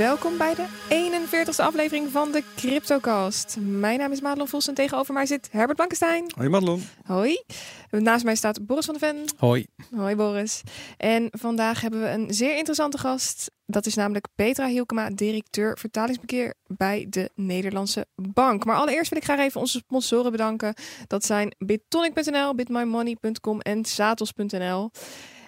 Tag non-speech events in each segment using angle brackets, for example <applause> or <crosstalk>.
welkom bij de 41ste aflevering van de CryptoCast. Mijn naam is Madelon Vos en tegenover mij zit Herbert Blankenstein. Hoi Madelon. Hoi. Naast mij staat Boris van de Ven. Hoi. Hoi Boris. En vandaag hebben we een zeer interessante gast. Dat is namelijk Petra Hielkema, directeur vertalingsbekeer bij de Nederlandse Bank. Maar allereerst wil ik graag even onze sponsoren bedanken. Dat zijn bitonic.nl, bitmymoney.com en satos.nl.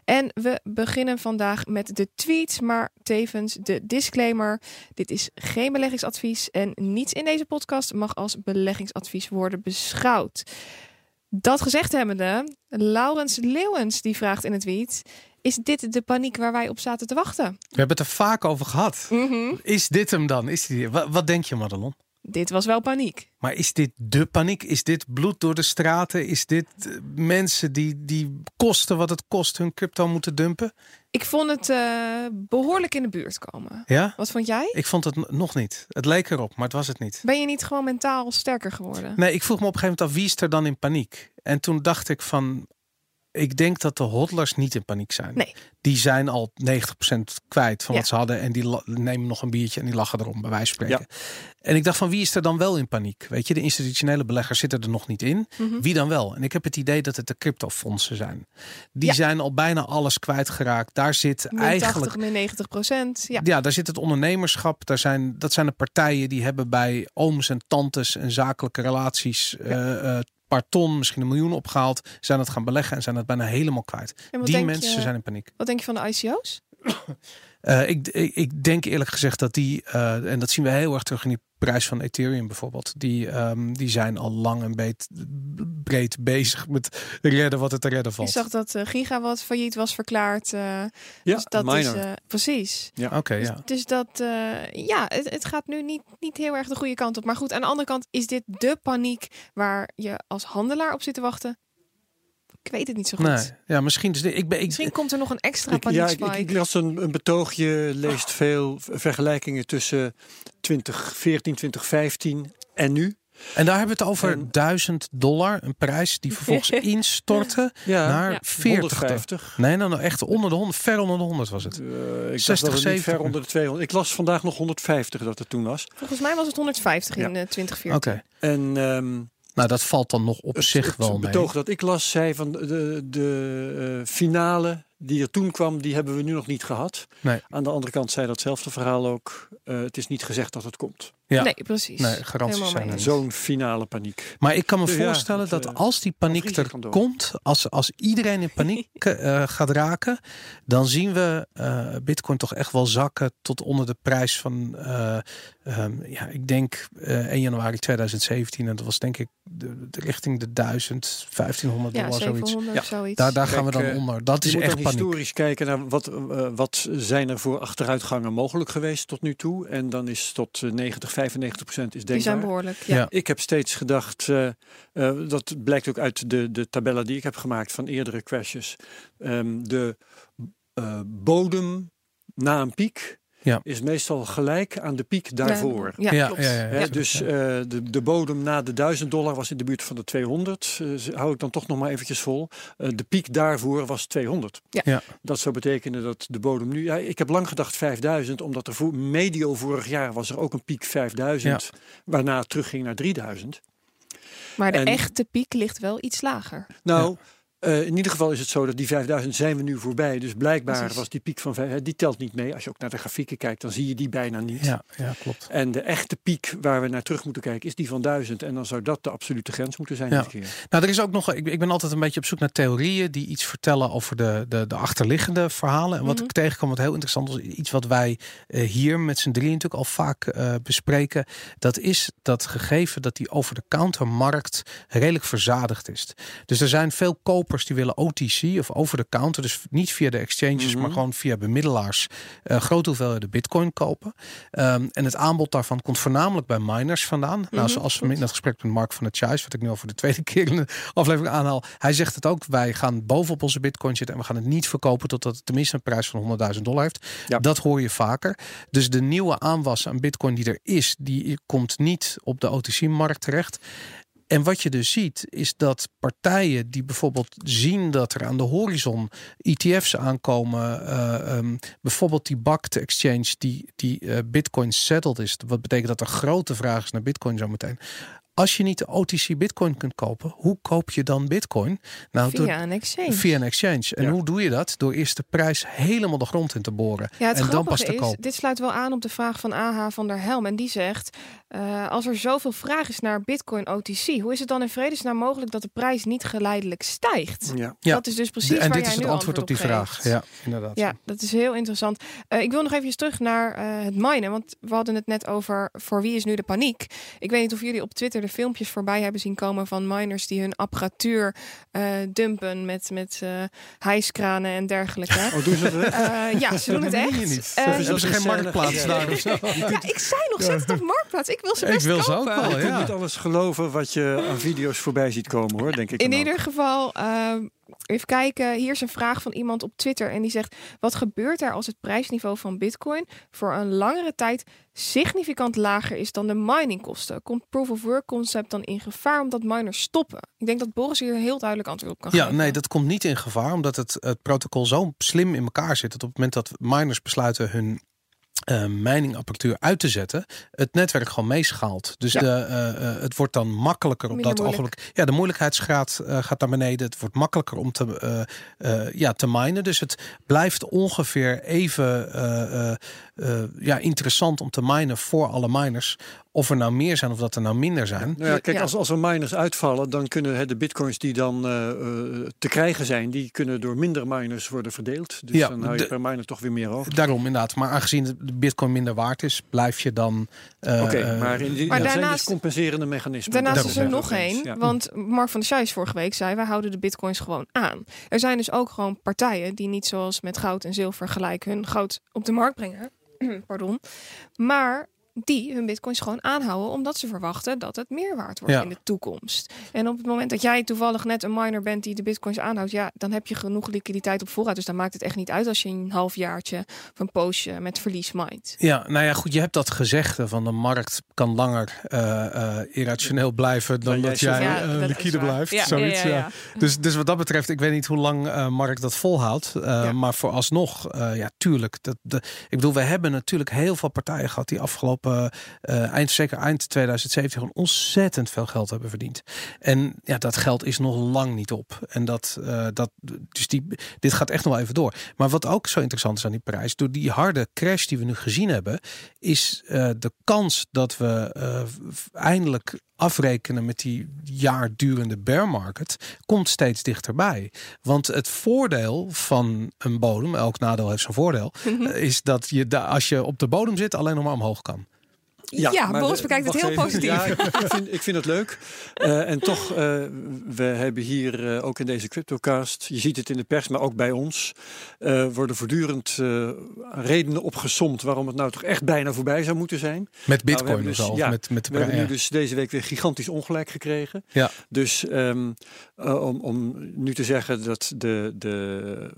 En we beginnen vandaag met de tweets, maar tevens de disclaimer. Dit is geen beleggingsadvies en niets in deze podcast mag als beleggingsadvies worden beschouwd. Dat gezegd hebbende, Laurens Leeuwens die vraagt in het tweet... Is dit de paniek waar wij op zaten te wachten? We hebben het er vaak over gehad. Mhm. Is dit hem dan? Is die... wat, wat denk je, Madelon? Dit was wel paniek. Maar is dit de paniek? Is dit bloed door de straten? Is dit eh, mensen die, die kosten wat het kost hun crypto moeten dumpen? Ik vond het eh, behoorlijk in de buurt komen. Ja? Wat vond jij? Ik vond het nog niet. Het leek erop, maar het was het niet. Ben je niet gewoon mentaal sterker geworden? Nee, ik vroeg me op een gegeven moment af wie is er dan in paniek? En toen dacht ik van, ik denk dat de hodlers niet in paniek zijn. Nee. Die zijn al 90% kwijt van Ja. wat ze hadden en die nemen nog een biertje en die lachen erom bij wijze van spreken. En ik dacht van wie is er dan wel in paniek? Weet je, de institutionele beleggers zitten er nog niet in. Mhm. Wie dan wel? En ik heb het idee dat het de cryptofondsen zijn. Die Ja. zijn al bijna alles kwijtgeraakt. Daar zit Min eigenlijk 80, min 90 procent. Ja. ja, daar zit het ondernemerschap. Daar zijn, dat zijn de partijen die hebben bij ooms en tantes en zakelijke relaties eh, eh, paar ton, misschien een miljoen opgehaald. Zijn het gaan beleggen en zijn het bijna helemaal kwijt. Die mensen je, zijn in paniek. Wat denk je van de ICO's? <coughs> Eh, ik, ik, ik denk eerlijk gezegd dat die, eh, en dat zien we heel erg terug in die prijs van Ethereum bijvoorbeeld. Die, ehm, die zijn al lang en breed, breed bezig met redden wat het te redden Je valt. zag dat eh, Gigawatt failliet was verklaard. eh, Ja, dus dat is eh, precies. Oké, Dus, ja. dus dat, eh, ja, het, het gaat nu niet, niet heel erg de goede kant op. Maar goed, aan de andere kant is dit de paniek waar je als handelaar op zit te wachten. Ik weet het niet zo goed. Nee, ja, misschien. Dus, ik ben, ik, Misschien komt er nog een extra Ik, ja, ik, paniekspike. ik, ik las een, een betoogje, leest veel v- vergelijkingen tussen 2014, 2015 en nu. En daar hebben we het over En- 1000 dollar, een prijs die <laughs> vervolgens instortte Ja, naar Ja. 40. 150. Nee, nou, nou echt onder de 100, ver onder de 100 was het. Eh, ik 60, dacht dat het niet 70. ver onder de 200. Ik las vandaag nog 150 dat het toen was. Volgens mij was het 150 in Ja. eh, 2014. Oké, En ehm, nou dat valt dan nog op het, zich het wel mee. betoog dat ik las zei van de, de eh, finale die er toen kwam, die hebben we nu nog niet gehad. Nee. Aan de andere kant zei datzelfde verhaal ook. eh, het is niet gezegd dat het komt. Ja. Nee, precies. Nee, garanties Helemaal zijn er. Zo'n finale paniek. Maar ik kan me Dus ja, voorstellen dat eh, als die paniek er komt, als, als iedereen in paniek <laughs> eh, gaat raken, dan zien we eh, Bitcoin toch echt wel zakken tot onder de prijs van, eh, ehm, ja, ik denk eh 1 januari 2017. En dat was denk ik de, de richting de 1000, 1500 Ja, dollar, zoiets. 700 of zoiets. Daar, daar gaan we dan onder. Dat is echt paniek. historisch kijken naar wat, wat zijn er voor achteruitgangen mogelijk geweest tot nu toe. En dan is tot eh, 90, 95 procent is Die zijn denkbaar. behoorlijk. Ja. Ja. Ik heb steeds gedacht, eh, eh, dat blijkt ook uit de, de tabellen die ik heb gemaakt van eerdere crashes. Ehm, de eh, bodem na een piek Ja. is meestal gelijk aan de piek daarvoor. Ja, Ja, klopt. ja, ja, ja. Hè, Ja. dus eh, de, de bodem na de 1000 dollar was in de buurt van de 200. Eh, z- hou ik dan toch nog maar eventjes vol. Eh, de piek daarvoor was 200. Ja. Ja. Dat zou betekenen dat de bodem nu... Ja, ik heb lang gedacht 5000, omdat er voor, medio vorig jaar was er ook een piek 5000. Waarna het terugging naar 3000. Maar de En- echte piek ligt wel iets lager. Nou, eh, in ieder geval is het zo dat die 5000 zijn we nu voorbij. Dus blijkbaar Precies. was die piek van... vijf- Die telt niet mee. Als je ook naar de grafieken kijkt, dan zie je die bijna niet. Ja, ja, klopt. En de echte piek waar we naar terug moeten kijken is die van 1000. En dan zou dat de absolute grens moeten zijn Ja. dit keer. Nou, er is ook nog. Ik, ik ben altijd een beetje op zoek naar theorieën die iets vertellen over de, de, de achterliggende verhalen. En wat Mhm. ik tegenkwam, wat heel interessant was, iets wat wij eh, hier met z'n drieën natuurlijk al vaak eh, bespreken. Dat is dat gegeven dat die over-de-counter markt redelijk verzadigd is. Dus er zijn veel kopers die willen OTC of over-de-counter, dus niet via de exchanges, Mhm. maar gewoon via bemiddelaars, eh grote hoeveelheden bitcoin kopen. Ehm, en het aanbod daarvan komt voornamelijk bij miners vandaan. Nou, Mhm, zoals we in dat gesprek met Mark van der Chuis, wat ik nu al voor de tweede <laughs> keer in de aflevering aanhaal. Hij zegt het ook, wij gaan bovenop onze bitcoin zitten en we gaan het niet verkopen totdat het tenminste een prijs van 100.000 dollar heeft. Ja. Dat hoor je vaker. Dus de nieuwe aanwas aan bitcoin die er is, die komt niet op de OTC-markt terecht. En wat je dus ziet, is dat partijen die bijvoorbeeld zien dat er aan de horizon ETF's aankomen, uh, um, bijvoorbeeld die BACT exchange die, die uh, Bitcoin settled is. Wat betekent dat er grote vraag is naar Bitcoin zometeen. Als je niet de OTC Bitcoin kunt kopen, hoe koop je dan Bitcoin? Nou, via een exchange. Via een exchange. En hoe doe je dat? Door eerst de prijs helemaal de grond in te boren. Ja, en dan pas te kopen. Dit sluit wel aan op de vraag van AH van der Helm. En die zegt: uh, als er zoveel vraag is naar Bitcoin OTC, hoe is het dan in vredesnaam mogelijk dat de prijs niet geleidelijk stijgt? Ja. Dat is dus precies. En waar dit is het antwoord op, die vraag. Ja, inderdaad. Ja, dat is heel interessant. Uh, ik wil nog even terug naar uh, het minen, want we hadden het net over voor wie is nu de paniek. Ik weet niet of jullie op Twitter de filmpjes voorbij hebben zien komen van miners die hun apparatuur dumpen met, met hijskranen en dergelijke. <laughs> Oh, doen ze het? ja, ze doen het echt. Niet. hebben ze geen marktplaats daar of zo? <laughs> Ja, ik zei nog steeds op marktplaats. Ik wil ze best Ik wil ze ook wel, ja. Je moet alles geloven wat je aan video's voorbij ziet komen, hoor, denk ik. In ieder geval, uh, even kijken. Hier is een vraag van iemand op Twitter. En die zegt, wat gebeurt er als het prijsniveau van bitcoin voor een langere tijd significant lager is dan de miningkosten? Komt proof of work concept dan in gevaar omdat miners stoppen? Ik denk dat Boris hier een heel duidelijk antwoord op kan geven. Ja, nee, dat komt niet in gevaar. Omdat het, het protocol zo slim in elkaar zit. Dat op het moment dat miners besluiten hun uh, miningapparatuur uit te zetten, het netwerk gewoon meeschaalt. Dus de, uh, het wordt dan makkelijker op dat ogenblik. Ja, de moeilijkheidsgraad gaat naar beneden. Het wordt makkelijker om te, ja, te minen. Dus het blijft ongeveer even ja, interessant om te minen voor alle miners. Of er nou meer zijn of dat er nou minder zijn. Nou ja, kijk, Als, als er miners uitvallen, dan kunnen hè, de bitcoins die dan uh, te krijgen zijn, die kunnen door minder miners worden verdeeld. Dus ja, dan hou je per miner toch weer meer over. Daarom inderdaad. Maar aangezien de bitcoin minder waard is, blijf je dan. Uh, Oké, okay, maar, in die, maar daarnaast, zijn dus compenserende mechanismen. Daarnaast is er nog één. Want Mark van der Scheijs vorige week zei, wij houden de bitcoins gewoon aan. Er zijn dus ook gewoon partijen die niet zoals met goud en zilver gelijk hun goud op de markt brengen. <clears throat> Pardon. Maar die hun bitcoins gewoon aanhouden, omdat ze verwachten dat het meer waard wordt in de toekomst. En op het moment dat jij toevallig net een miner bent die de bitcoins aanhoudt, ja, dan heb je genoeg liquiditeit op voorraad. Dus dan maakt het echt niet uit als je een halfjaartje of een poosje met verlies mindt. Ja, nou ja, goed, je hebt dat gezegde van de markt kan langer uh, irrationeel blijven dan dat jij ja, uh, liquide blijft. Ja, zoiets, ja, Dus, dus wat dat betreft, ik weet niet hoe lang uh, Mark dat volhoudt. Maar vooralsnog, ja, tuurlijk. Dat, de, ik bedoel, we hebben natuurlijk heel veel partijen gehad die afgelopen uh, eind, zeker eind 2017 ontzettend veel geld hebben verdiend. En ja, dat geld is nog lang niet op. En dat, uh, dat dus die, dit gaat echt nog wel even door. Maar wat ook zo interessant is aan die prijs, door die harde crash die we nu gezien hebben, is uh, de kans dat we eindelijk afrekenen met die jaar durende bear market komt steeds dichterbij. Want het voordeel van een bodem, elk nadeel heeft zijn voordeel, mhm. is dat je als je op de bodem zit alleen nog maar omhoog kan. Ja, ja Boris bekijkt het heel positief. Ja, ik, vind, ik vind het leuk. Uh, en toch, uh, we hebben hier uh, ook in deze CryptoCast, je ziet het in de pers, maar ook bij ons, worden voortdurend redenen opgesomd waarom het nou toch echt bijna voorbij zou moeten zijn. Met nou, bitcoin dus, al, ja, met, met we hebben nu dus deze week weer gigantisch ongelijk gekregen. Ja. Dus um, om, om nu te zeggen dat de, de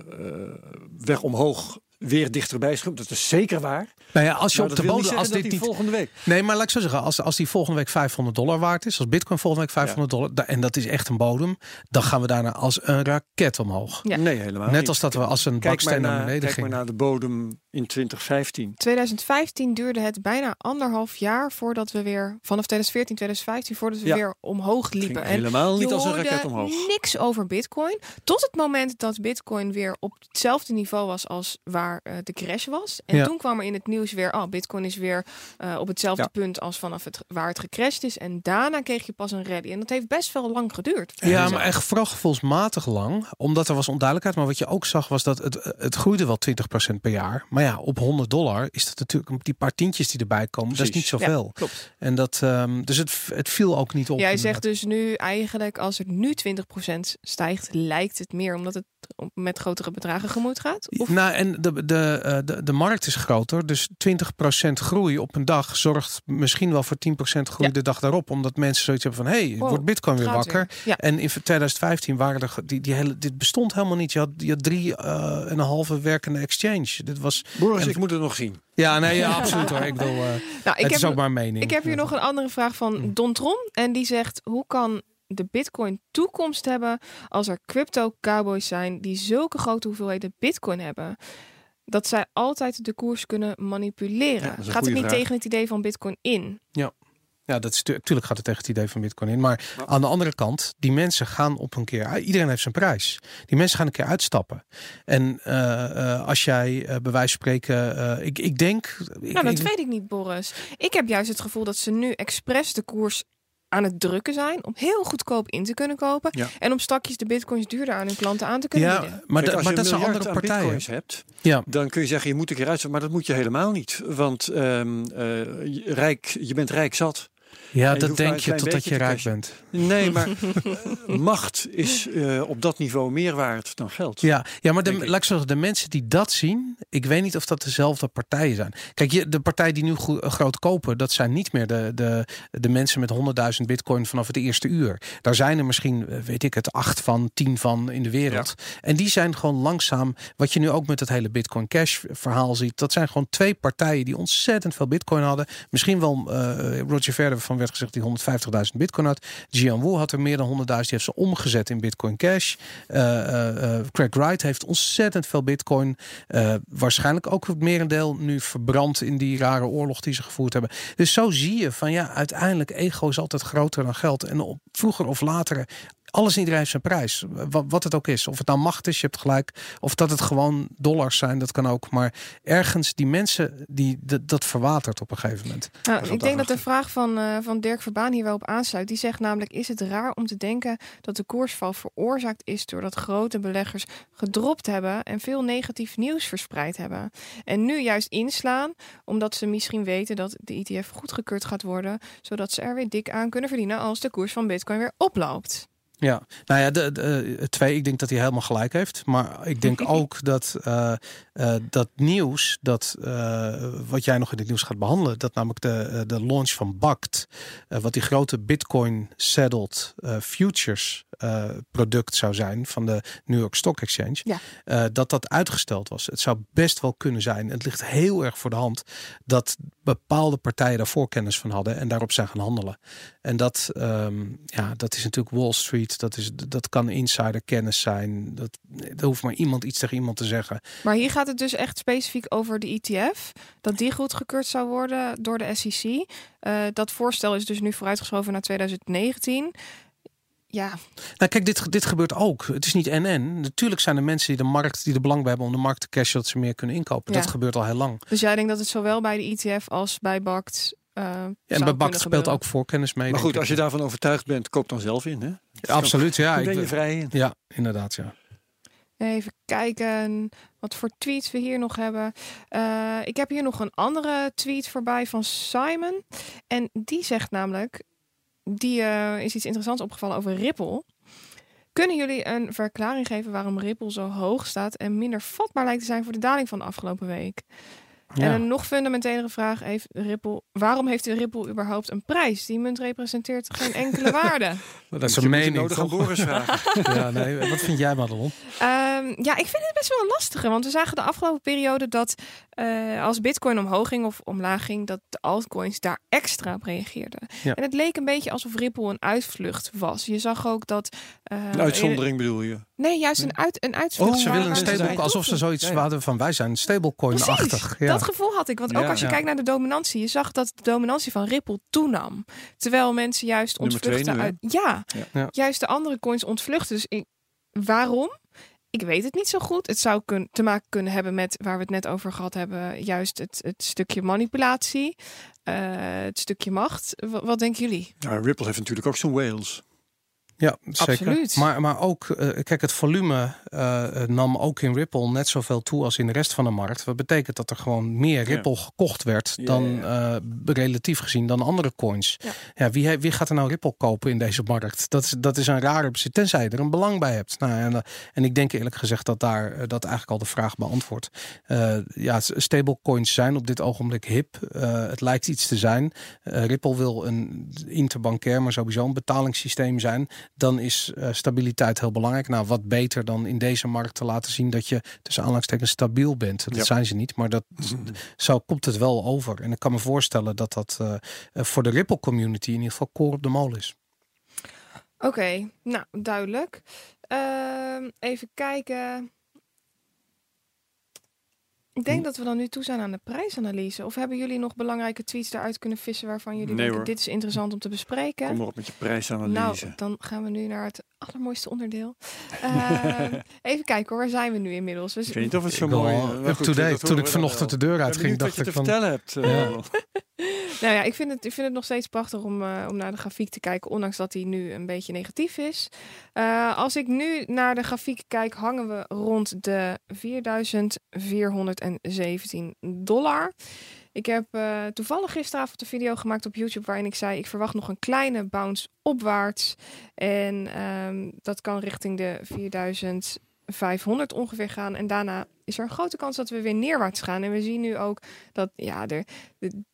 weg omhoog weer dichterbij schroept. Dat is zeker waar. Nou ja, als je op de bodem, als dit niet volgende week. Nee, maar laat ik zo zeggen, als, als die volgende week 500 dollar waard is, als Bitcoin volgende week 500 dollar, en dat is echt een bodem, dan gaan we daarna als een raket omhoog. Ja. Nee, helemaal. Net als dat we als een baksteen naar, beneden gingen. Kijk maar naar de bodem in 2015. 2015 duurde het bijna anderhalf jaar voordat we weer vanaf 2014, 2015 voordat we weer omhoog liepen. En helemaal niet als een raket omhoog. Niks over Bitcoin tot het moment dat Bitcoin weer op hetzelfde niveau was als waar uh, de crash was. En toen kwam er in het nieuws weer, oh, Bitcoin is weer uh, op hetzelfde punt als vanaf het waar het gecrashed is. En daarna kreeg je pas een rally. En dat heeft best wel lang geduurd. Ja, maar echt vooral gevoelsmatig lang, omdat er was onduidelijkheid. Maar wat je ook zag was dat het, het groeide wel 20% per jaar. Maar ja, op 100 dollar is dat natuurlijk die paar tientjes die erbij komen. Dat is niet zoveel. Ja, klopt. En dat, um, dus het, het viel ook niet op. Jij zegt dus nu eigenlijk als het nu 20% stijgt, lijkt het meer omdat het met grotere bedragen gemoeid gaat? Of? Nou, en de, de, eh, de, de markt is groter. Dus 20% groei op een dag zorgt misschien wel voor 10% groei de dag daarop. Omdat mensen zoiets hebben van, hé, hey, wordt bitcoin weer wakker. Ja. En in 2015 waren er, die, die hele, dit bestond helemaal niet. Je had, je had drie uh, en een halve werkende exchange. Dit was, Boris, ik moet het nog zien. Ja, nee, ja, absoluut hoor. Ik bedoel, uh, <laughs> nou, ik het heb, is ook maar mening. Ik heb hier nog een andere vraag van Don Tron. En die zegt, hoe kan de bitcoin toekomst hebben als er crypto cowboys zijn die zulke grote hoeveelheden bitcoin hebben? Dat zij altijd de koers kunnen manipuleren. Ja, Gaat het niet vraag. tegen het idee van bitcoin in? Ja, dat is natuurlijk gaat het tegen het idee van Bitcoin in. Maar Ja. aan de andere kant, die mensen gaan op een keer. Iedereen heeft zijn prijs. Die mensen gaan een keer uitstappen. En eh, eh, als jij eh, bij wijze van spreken, eh, ik, ik denk. Ik, Nou, dat ik- weet ik niet, Boris. Ik heb juist het gevoel dat ze nu expres de koers aan het drukken zijn om heel goedkoop in te kunnen kopen Ja. en om stakjes de bitcoins duurder aan hun klanten aan te kunnen ja, bieden. maar, Kijk, als maar je dat een zijn andere aan partijen. bitcoins hebt, Ja, dan kun je zeggen je moet een keer uitzetten, maar dat moet je helemaal niet. Want ehm, eh, je, rijk, je bent rijk zat. Ja dat denk je totdat je rijk bent. Nee, <laughs> maar eh, macht is eh, op dat niveau meer waard dan geld. Ja, ja maar de, laat ik zeggen, de mensen die dat zien, ik weet niet of dat dezelfde partijen zijn. Kijk, de partijen die nu go- groot kopen, dat zijn niet meer de, de, de mensen met 100.000 bitcoin vanaf het eerste uur. Daar zijn er misschien, eh, weet ik het, acht van, tien van in de wereld. En die zijn gewoon langzaam, wat je nu ook met het hele Bitcoin Cash verhaal ziet, dat zijn gewoon twee partijen die ontzettend veel bitcoin hadden. Misschien wel eh, Roger Verder van werd gezegd die 150.000 bitcoin had. Jian Wu had er meer dan 100.000, die heeft ze omgezet in Bitcoin Cash. Eh, eh, eh, Craig Wright heeft ontzettend veel bitcoin. waarschijnlijk ook het merendeel nu verbrand in die rare oorlog die ze gevoerd hebben. Dus zo zie je van ja, uiteindelijk ego is altijd groter dan geld. En op, vroeger of later, alles en iedereen heeft zijn prijs. Wat, wat het ook is. Of het nou macht is, je hebt gelijk. Of dat het gewoon dollars zijn, dat kan ook. Maar ergens, die mensen, die, dat, dat verwatert op een gegeven moment. Nou, ik denk dat de vraag van, eh, van Dirk Verbaan hier wel op aansluit. Die zegt namelijk, is het raar om te denken dat de koersval veroorzaakt is doordat grote beleggers gedropt hebben en veel negatief nieuws verspreid hebben. En nu juist inslaan, omdat ze misschien weten dat de ETF goedgekeurd gaat worden, zodat ze er weer dik aan kunnen verdienen als de koers van bitcoin weer oploopt. Ja, nou ja, de, de, eh, twee, ik denk dat hij helemaal gelijk heeft. Maar ik denk <laughs> ook dat eh, eh, dat nieuws, dat wat jij nog in het nieuws gaat behandelen, dat namelijk de, de launch van BACT, wat die grote Bitcoin settled futures product zou zijn van de New York Stock Exchange, Ja. dat dat uitgesteld was. Het zou best wel kunnen zijn. Het ligt heel erg voor de hand dat bepaalde partijen daar voorkennis van hadden en daarop zijn gaan handelen. En dat, ehm, ja, dat is natuurlijk Wall Street. Dat, is, dat kan insiderkennis zijn. Dat, er hoeft maar iemand iets tegen iemand te zeggen. Maar hier gaat het dus echt specifiek over de ETF. Dat die goedgekeurd zou worden door de SEC. Eh, dat voorstel is dus nu vooruitgeschoven naar 2019. Ja, Nou, kijk, dit, dit gebeurt ook. Het is niet en-en. Natuurlijk zijn er mensen die de markt, die er belang bij hebben om de markt te cashen, dat ze meer kunnen inkopen. Ja. Dat gebeurt al heel lang. dus jij denkt dat het zowel bij de ETF als bij BACT. Eh Ja, zou en bij BACT speelt ook voorkennis mee. Maar goed, ik. als je daarvan overtuigd bent, koop dan zelf in. Hè? Ja, absoluut, ja. Dan ben je vrij in. ja, inderdaad, ja. Even kijken wat voor tweets we hier nog hebben. Eh, ik heb hier nog een andere tweet voorbij van Simon. En die zegt namelijk, die eh, is iets interessants opgevallen over Ripple. Kunnen jullie een verklaring geven waarom Ripple zo hoog staat en minder vatbaar lijkt te zijn voor de daling van de afgelopen week? En een nog fundamentelere vraag heeft Ripple: waarom heeft de Ripple überhaupt een prijs? Die munt representeert geen <laughs> enkele waarde. Dat is een het mening, nodig aan toch? Boris <laughs> vragen. Ja, nee. Wat vind jij, Madelon? Ehm, ja, ik vind het best wel een lastige. Want we zagen de afgelopen periode dat eh, als Bitcoin omhoog ging of omlaag ging, dat de altcoins daar extra op reageerden. Ja. En het leek een beetje alsof Ripple een uitvlucht was. Je zag ook dat. eh, Een uitzondering bedoel je? Nee, juist een, uit, een uitvlucht. Oh, ze waar- willen een waar ze stable, alsof ze zoiets Ja, ja. hadden van wij zijn stablecoin-achtig. Ja. Dat gevoel had ik. Want ook Ja. als je Ja. kijkt naar de dominantie, je zag dat de dominantie van Ripple toenam. Terwijl mensen juist ontvluchten uit. Ja, Ja. Ja. juist de andere coins ontvluchten. Dus ik, waarom? Ik weet het niet zo goed. Het zou kun, te maken kunnen hebben met waar we het net over gehad hebben. Juist het, het stukje manipulatie, eh, het stukje macht. Wat, wat denken jullie? Nou, Ripple heeft natuurlijk ook zijn whales. Ja, zeker. Absoluut. Maar, maar ook, eh, kijk, het volume eh, eh, nam ook in Ripple net zoveel toe als in de rest van de markt. Wat betekent dat er gewoon meer Ripple gekocht werd Ja, dan ja, eh, relatief gezien dan andere coins. Ja. Ja. wie, wie gaat er nou Ripple kopen in deze markt? Dat is, dat is een rare bezit, tenzij je er een belang bij hebt. Nou, en, en ik denk eerlijk gezegd dat daar dat eigenlijk al de vraag beantwoordt. Eh, ja, stablecoins zijn op dit ogenblik hip. Eh, het lijkt iets te zijn. Eh, Ripple wil een interbankair, maar sowieso een betalingssysteem zijn dan is eh, stabiliteit heel belangrijk. Nou, wat beter dan in deze markt te laten zien dat je tussen aanhalingstekens stabiel bent. Dat Ja. zijn ze niet, maar dat, <laughs> zo komt het wel over. En ik kan me voorstellen dat dat eh, eh, voor de Ripple community in ieder geval koor op de molen is. Oké, nou duidelijk. Ehm, even kijken. Ik denk dat we dan nu toe zijn aan de prijsanalyse. Of hebben jullie nog belangrijke tweets eruit kunnen vissen waarvan jullie Nee, denken hoor. dit is interessant om te bespreken? Kom maar op met je prijsanalyse. Nou, dan gaan we nu naar het allermooiste onderdeel. <laughs> Ehm, even kijken hoor, waar zijn we nu inmiddels? We ik weet niet of het zo mooi is. Dat Toen ik vanochtend de deur Ik ben uitging, benieuwd dacht wat je ik te van... vertellen hebt. eh, Ja. Nou ja, ik vind, het, ik vind het nog steeds prachtig om, eh, om naar de grafiek te kijken, ondanks dat die nu een beetje negatief is. Eh, als ik nu naar de grafiek kijk, hangen we rond de 4417 dollar. Ik heb eh, toevallig gisteravond een video gemaakt op YouTube waarin ik zei: ik verwacht nog een kleine bounce opwaarts. En ehm, dat kan richting de 4500 ongeveer gaan. En daarna is er een grote kans dat we weer neerwaarts gaan. En we zien nu ook dat ja, er,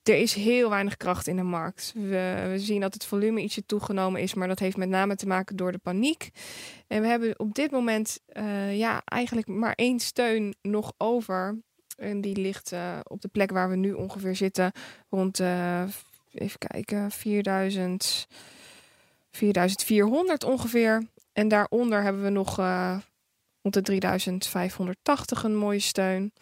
er is heel weinig kracht in de markt. We, we zien dat het volume ietsje toegenomen is, maar dat heeft met name te maken door de paniek. En we hebben op dit moment eh, ja, eigenlijk maar één steun nog over. En die ligt eh, op de plek waar we nu ongeveer zitten, rond, eh, even kijken, 4000, 4400 ongeveer. En daaronder hebben we nog rond de 3580 een mooie steun.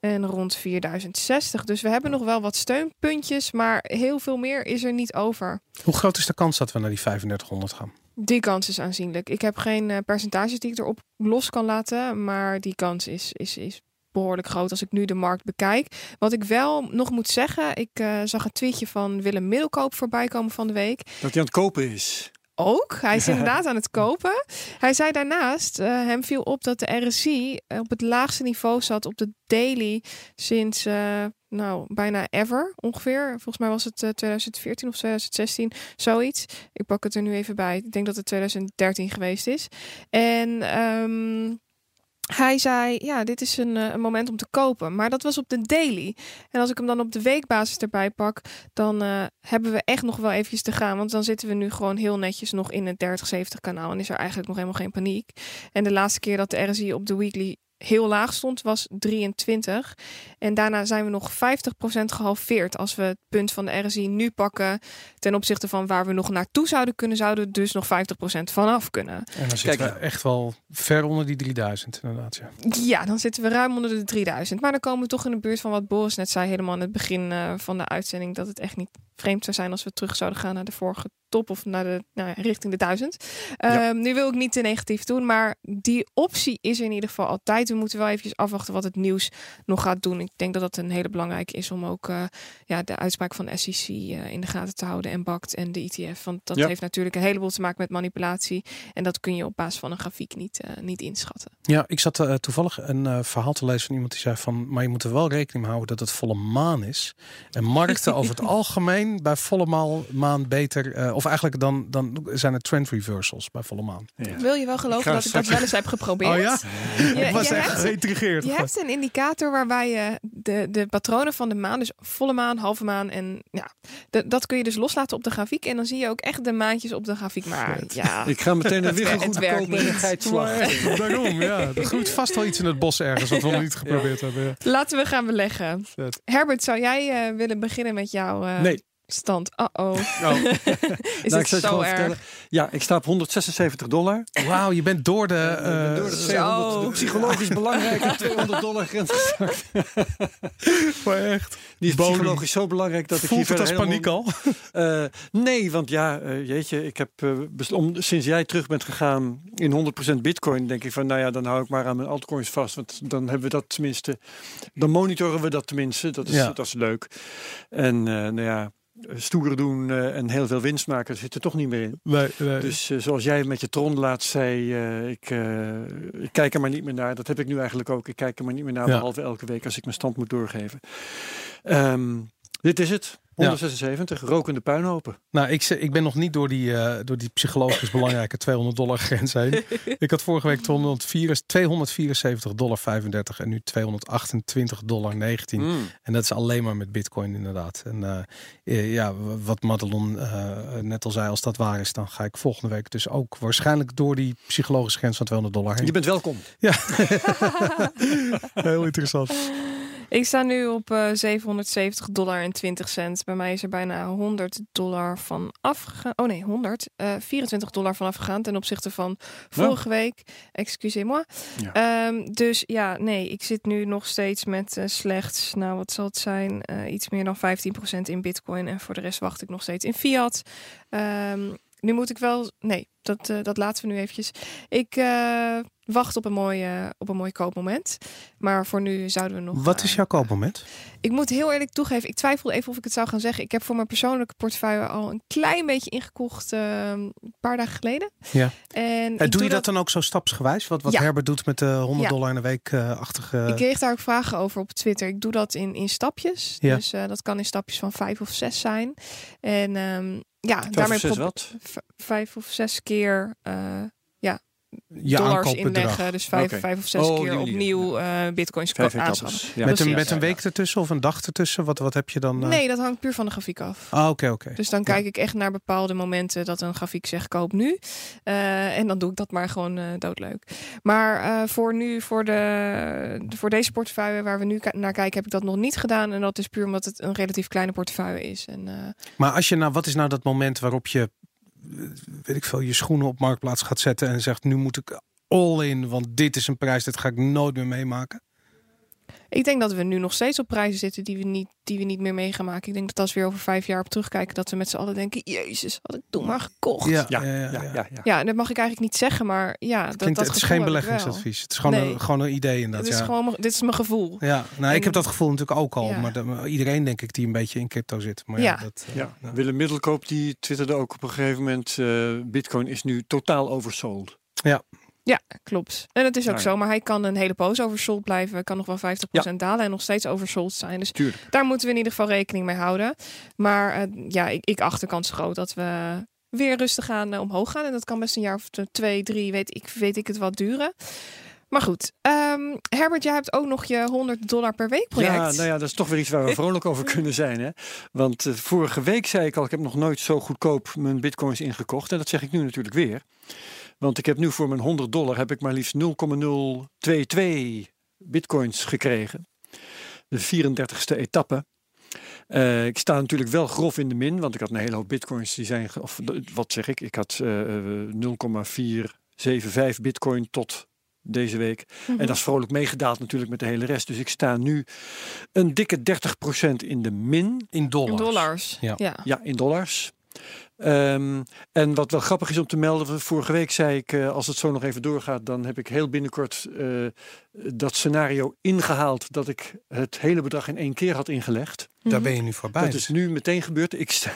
En rond 4060. Dus we hebben nog wel wat steunpuntjes, maar heel veel meer is er niet over. Hoe groot is de kans dat we naar die 3500 gaan? Die kans is aanzienlijk. Ik heb geen eh, percentages die ik erop los kan laten, maar die kans is, is, is behoorlijk groot als ik nu de markt bekijk. Wat ik wel nog moet zeggen, ik eh, zag een tweetje van Willem Middelkoop voorbij komen van de week. Dat hij aan het kopen is. Ook, hij is inderdaad aan het kopen. Hij zei daarnaast, eh, hem viel op dat de RSI op het laagste niveau zat op de daily sinds, eh, nou, bijna ever ongeveer. Volgens mij was het eh, 2014 of 2016, zoiets. Ik pak het er nu even bij. Ik denk dat het 2013 geweest is. En ehm, hij zei, ja, dit is een, eh, een moment om te kopen. Maar dat was op de daily. En als ik hem dan op de weekbasis erbij pak, dan eh, hebben we echt nog wel eventjes te gaan. Want dan zitten we nu gewoon heel netjes nog in het 30-70 kanaal. En is er eigenlijk nog helemaal geen paniek. En de laatste keer dat de RSI op de weekly heel laag stond, was 23. En daarna zijn we nog 50% gehalveerd. Als we het punt van de RSI nu pakken ten opzichte van waar we nog naartoe zouden kunnen, zouden we dus nog 50% vanaf kunnen. En dan zitten Kijk. we echt wel ver onder die 3000 inderdaad. Ja. Ja, dan zitten we ruim onder de 3000. Maar dan komen we toch in de buurt van wat Boris net zei, helemaal aan het begin eh, van de uitzending, dat het echt niet vreemd zou zijn als we terug zouden gaan naar de vorige top of naar de nou ja, richting de 1000. Ja. Ehm, nu wil ik niet te negatief doen, maar die optie is in ieder geval altijd. We moeten wel eventjes afwachten wat het nieuws nog gaat doen. Ik denk dat dat een hele belangrijke is om ook eh, ja, de uitspraak van de SEC eh, in de gaten te houden en BACT en de ETF. Want dat Ja. heeft natuurlijk een heleboel te maken met manipulatie. En dat kun je op basis van een grafiek niet, eh, niet inschatten. Ja, ik zat toevallig een verhaal te lezen van iemand die zei van, maar je moet er wel rekening mee houden dat het volle maan is. En markten <laughs> over het algemeen bij volle maan, maan beter, eh, of eigenlijk dan, dan zijn er trend reversals bij volle maan. Ja. Wil je wel geloven dat ik dat wel eens heb geprobeerd? Oh ja? Je, <laughs> Ik was je echt hebt, geïntrigeerd. je hebt een indicator waarbij je de, de patronen van de maan, dus volle maan, halve maan en ja, de- dat kun je dus loslaten op de grafiek en dan zie je ook echt de maandjes op de grafiek. Maar ja, Ik ga meteen een <laughs> Het het geitslag. Maar Daarom, ja. Er groeit vast wel iets in het bos ergens wat we nog niet geprobeerd hebben. Ja. laten we gaan beleggen. Herbert, zou jij eh, willen beginnen met jouw eh, Nee. Stand? Uh-oh. Oh. <laughs> Is Nou, het zo erg? vertellen. Ja, ik sta op 176 dollar. Wauw, je bent door de... Eh, eh, door de, zo. 200, de psychologisch belangrijke 200 dollar grens gezakt. <laughs> maar echt. Die is Bodem. psychologisch zo belangrijk dat ik hier Voelt het verder als helemaal- paniek al? <laughs> Eh, nee, want ja, eh, jeetje, ik heb eh, om, sinds jij terug bent gegaan in 100% bitcoin, denk ik van, nou ja, dan hou ik maar aan mijn altcoins vast. Want dan hebben we dat tenminste, dan monitoren we dat tenminste. Dat is, Ja. dat is leuk. En eh, nou ja, stoer doen eh, en heel veel winst maken, zit er toch niet meer in. Nee, nee. Dus eh, zoals jij met je tron laatst zei, eh, ik, eh, ik kijk er maar niet meer naar. Dat heb ik nu eigenlijk ook. Ik kijk er maar niet meer naar, Ja. behalve elke week als ik mijn stand moet doorgeven. Ehm, dit is het. 176, rokende puinhopen. Nou, ik, ik ben nog niet door die, eh, door die psychologisch belangrijke <laughs> 200 dollar grens heen. ik had vorige week 204 274 dollar 35 en nu 228 dollar 19. Mm. En dat is alleen maar met bitcoin inderdaad. En eh, eh, ja, wat Madelon net al zei, als dat waar is, dan ga ik volgende week dus ook waarschijnlijk door die psychologische grens van 200 dollar heen. Je bent welkom. <laughs> Heel interessant. Ik sta nu op eh 770 dollar en 20 cent. Bij mij is er bijna 100 dollar van afgegaan. Oh nee, 100. eh 24 dollar van afgegaan ten opzichte van vorige week. Excusez-moi. Ja. Ehm, dus ja, nee, ik zit nu nog steeds met eh, slechts, nou wat zal het zijn, Eh, iets meer dan 15% in bitcoin. En voor de rest wacht ik nog steeds in fiat. Ehm, nu moet ik wel, nee, dat, eh, dat laten we nu eventjes. Ik eh, wacht op een, mooi, eh, op een mooi koopmoment. Maar voor nu zouden we nog... Wat eh, is jouw koopmoment? ik moet heel eerlijk toegeven, ik twijfelde even of ik het zou gaan zeggen. Ik heb voor mijn persoonlijke portefeuille al een klein beetje ingekocht eh, een paar dagen geleden. Ja. En ik doe je dat dan ook zo stapsgewijs? Wat, wat Ja. Herbert doet met de 100 Ja. dollar in de week eh achtige... Ik kreeg daar ook vragen over op Twitter. Ik doe dat in, in stapjes. Ja. Dus eh, dat kan in stapjes van vijf of zes zijn. En ehm, ja, Vijf daarmee of zes wat? vijf of zes keer eh, je dollars inleggen. Dus vijf, of zes Oh, keer opnieuw eh bitcoins aanschaffen. Ja. Met, een, met een week ertussen of een dag ertussen? Wat, wat heb je dan? eh? Nee, dat hangt puur van de grafiek af. Ah, oké, oké. Dus dan kijk ik echt naar bepaalde momenten dat een grafiek zegt koop nu. Eh, en dan doe ik dat maar gewoon eh, doodleuk. Maar eh, voor nu, voor, de, voor deze portefeuille waar we nu naar kijken, heb ik dat nog niet gedaan. En dat is puur omdat het een relatief kleine portefeuille is. En, eh, Maar als je nou, wat is nou dat moment waarop je, weet ik veel, je schoenen op marktplaats gaat zetten en zegt, nu moet ik all in, want dit is een prijs, dit ga ik nooit meer meemaken. Ik denk dat we nu nog steeds op prijzen zitten die we niet, die we niet meer mee gaan maken. Ik denk dat als we weer over vijf jaar op terugkijken, dat we met z'n allen denken, jezus, had ik toen maar gekocht. Ja, Ja, ja, ja, ja, ja. ja, dat mag ik eigenlijk niet zeggen, maar ja, dat, Klinkt, dat het is geen beleggingsadvies. Het is gewoon, Nee. een, gewoon een idee Dit inderdaad. is, Ja. gewoon, mijn- dit is mijn gevoel. Ja, nou, ik En- heb dat gevoel natuurlijk ook al, Ja. maar de- iedereen denk ik die een beetje in crypto zit. Maar ja, Ja. dat, eh, Ja. Willem Middelkoop die twitterde ook op een gegeven moment... eh, Bitcoin is nu totaal oversold. Ja, klopt. En dat is ook Nou zo. Maar hij kan een hele poos oversold blijven. Kan nog wel 50% dalen en nog steeds oversold zijn. Dus Tuurlijk. daar moeten we in ieder geval rekening mee houden. Maar eh, ja, ik, ik acht de kans groot dat we weer rustig aan eh, omhoog gaan. En dat kan best een jaar of twee, drie, weet ik, weet ik het wat duren. Maar goed, ehm, Herbert, jij hebt ook nog je 100 dollar per week project. Ja, nou ja, dat is toch weer iets waar we <laughs> vrolijk over kunnen zijn. Hè? Want eh, vorige week zei ik al, ik heb nog nooit zo goedkoop mijn bitcoins ingekocht. En dat zeg ik nu natuurlijk weer. Want ik heb nu voor mijn 100 dollar heb ik maar liefst 0,022 bitcoins gekregen. De 34ste etappe. Eh, ik sta natuurlijk wel grof in de min, want ik had een hele hoop bitcoins die zijn, of wat zeg ik, ik had eh, eh, 0,475 bitcoin tot deze week. Mhm. En dat is vrolijk meegedaald natuurlijk met de hele rest. Dus ik sta nu een dikke 30% in de min. in dollars. In dollars. Ja. Ja. Ja, in dollars. Ehm, en wat wel grappig is om te melden, vorige week zei ik, eh, als het zo nog even doorgaat, dan heb ik heel binnenkort eh, dat scenario ingehaald dat ik het hele bedrag in één keer had ingelegd. Daar ben je nu voorbij. Dat is nu meteen gebeurd. Ik sta,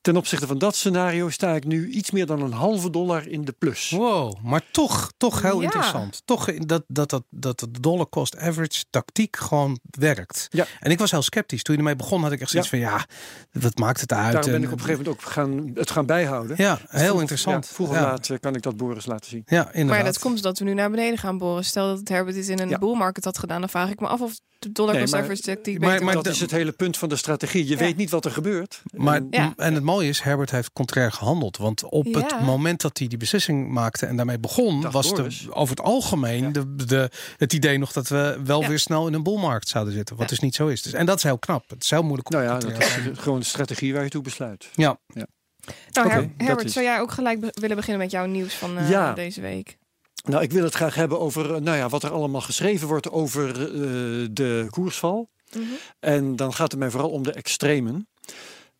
ten opzichte van dat scenario sta ik nu iets meer dan een halve dollar in de plus. Wow, maar toch, toch heel Ja. interessant. Toch dat, dat, dat, dat de dollar cost average tactiek gewoon werkt. Ja. En ik was heel sceptisch. Toen je ermee begon had ik echt zoiets van ja, wat maakt het uit? Daarom ben En- ik op een gegeven moment ook gaan, het gaan bijhouden. Ja, heel Vroeg- interessant. Ja, vroeg of ja. laat eh, kan ik dat Boris laten zien. Ja, Maar inderdaad. ja, dat komt omdat we nu naar beneden gaan boren. Stel dat het Herbert dit in een Ja. bull market had gedaan, dan vraag ik me af of de dollar Nee, cost maar- maar- beter maar was. dat is het hele punt van de strategie. Je Ja. weet niet wat er gebeurt. Maar, En- Ja. En het mooie is, Herbert heeft contrair gehandeld. Want op Ja. het moment dat hij die beslissing maakte en daarmee begon, Dag was de, over het algemeen Ja. de, de, het idee nog dat we wel Ja. weer snel in een boelmarkt zouden zitten. Wat Ja. dus niet zo is. Dus, en dat is heel knap. Het is heel moeilijk om nou ja, dat is gewoon de strategie waar je toe besluit. Ja, Nou, Herbert, is- zou jij ook gelijk be- willen beginnen met jouw nieuws van eh, Ja. deze week? Nou, ik wil het graag hebben over eh, nou ja, wat er allemaal geschreven wordt over eh, de koersval. Mhm. En dan gaat het mij vooral om de extremen.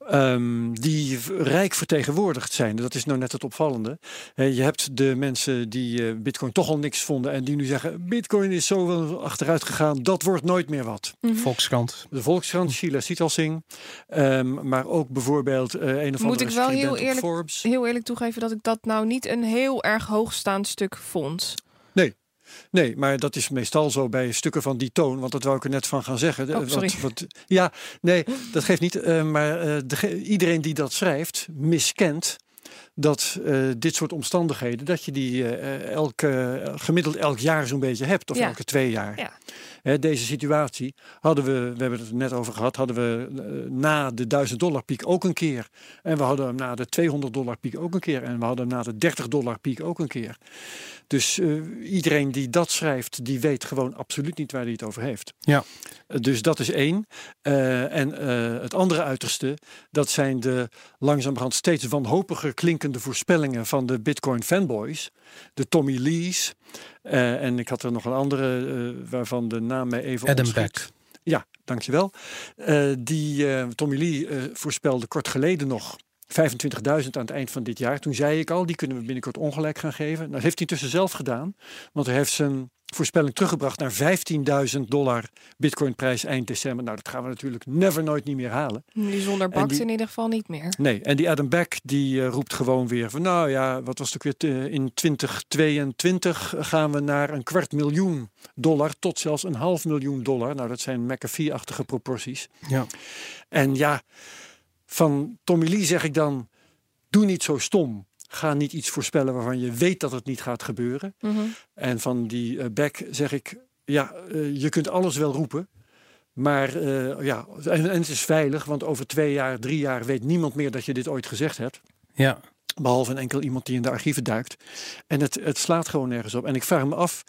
Ehm, die rijk vertegenwoordigd zijn. Dat is nou net het opvallende. Je hebt de mensen die eh, Bitcoin toch al niks vonden en die nu zeggen: Bitcoin is zo wel achteruit gegaan, dat wordt nooit meer wat. Mhm. Volkskrant. De Volkskrant, Sheila Sitalsing. Ehm, maar ook bijvoorbeeld eh, een of Moet andere ik wel heel eerlijk-. Heel eerlijk toegeven dat ik dat nou niet een heel erg hoogstaand stuk vond. Nee, maar dat is meestal zo bij stukken van die toon. Want dat wou ik er net van gaan zeggen. Oh, sorry. Wat, wat, ja, nee, dat geeft niet. eh, maar eh, iedereen die dat schrijft, miskent dat eh, dit soort omstandigheden, dat je die eh, elke, gemiddeld elk jaar zo'n beetje hebt. Of Ja. elke twee jaar. Ja. Hè, deze situatie hadden we, we hebben het er net over gehad, hadden we eh, na de 1000 dollar piek ook een keer. En we hadden hem na de 200 dollar piek ook een keer. En we hadden hem na de 30 dollar piek ook een keer. Dus eh, iedereen die dat schrijft, die weet gewoon absoluut niet waar hij het over heeft. Ja. Eh, dus dat is één. Eh, en het andere uiterste, dat zijn de langzamerhand steeds wanhopiger klinkende voorspellingen van de Bitcoin fanboys. De Tommy Lee's. En ik had er nog een andere waarvan de naam mij even Adam ontschiet. Beck. Ja, dankjewel. Eh die Tommy Lee voorspelde kort geleden nog 25.000 aan het eind van dit jaar. Toen zei ik al, die kunnen we binnenkort ongelijk gaan geven. Nou, dat heeft hij tussen zelf gedaan. Want hij heeft zijn voorspelling teruggebracht naar 15.000 dollar bitcoinprijs eind december. Nou, dat gaan we natuurlijk never nooit niet meer halen. Die zonder En bakt die- in ieder geval niet meer. Nee, en die Adam Beck die eh, roept gewoon weer van nou ja, wat was het ook weer eh, in 2022 gaan we naar een kwart miljoen dollar tot zelfs een half miljoen dollar. Nou, dat zijn McAfee-achtige proporties. Ja. En ja, van Tommy Lee zeg ik dan, doe niet zo stom. Ga niet iets voorspellen waarvan je weet dat het niet gaat gebeuren. Mhm. En van die eh, Beck zeg ik, ja, eh, je kunt alles wel roepen. Maar eh, ja, en, en het is veilig, want over twee jaar, drie jaar weet niemand meer dat je dit ooit gezegd hebt. Ja. Behalve een enkel iemand die in de archieven duikt. En het, het slaat gewoon nergens op. En ik vraag me af,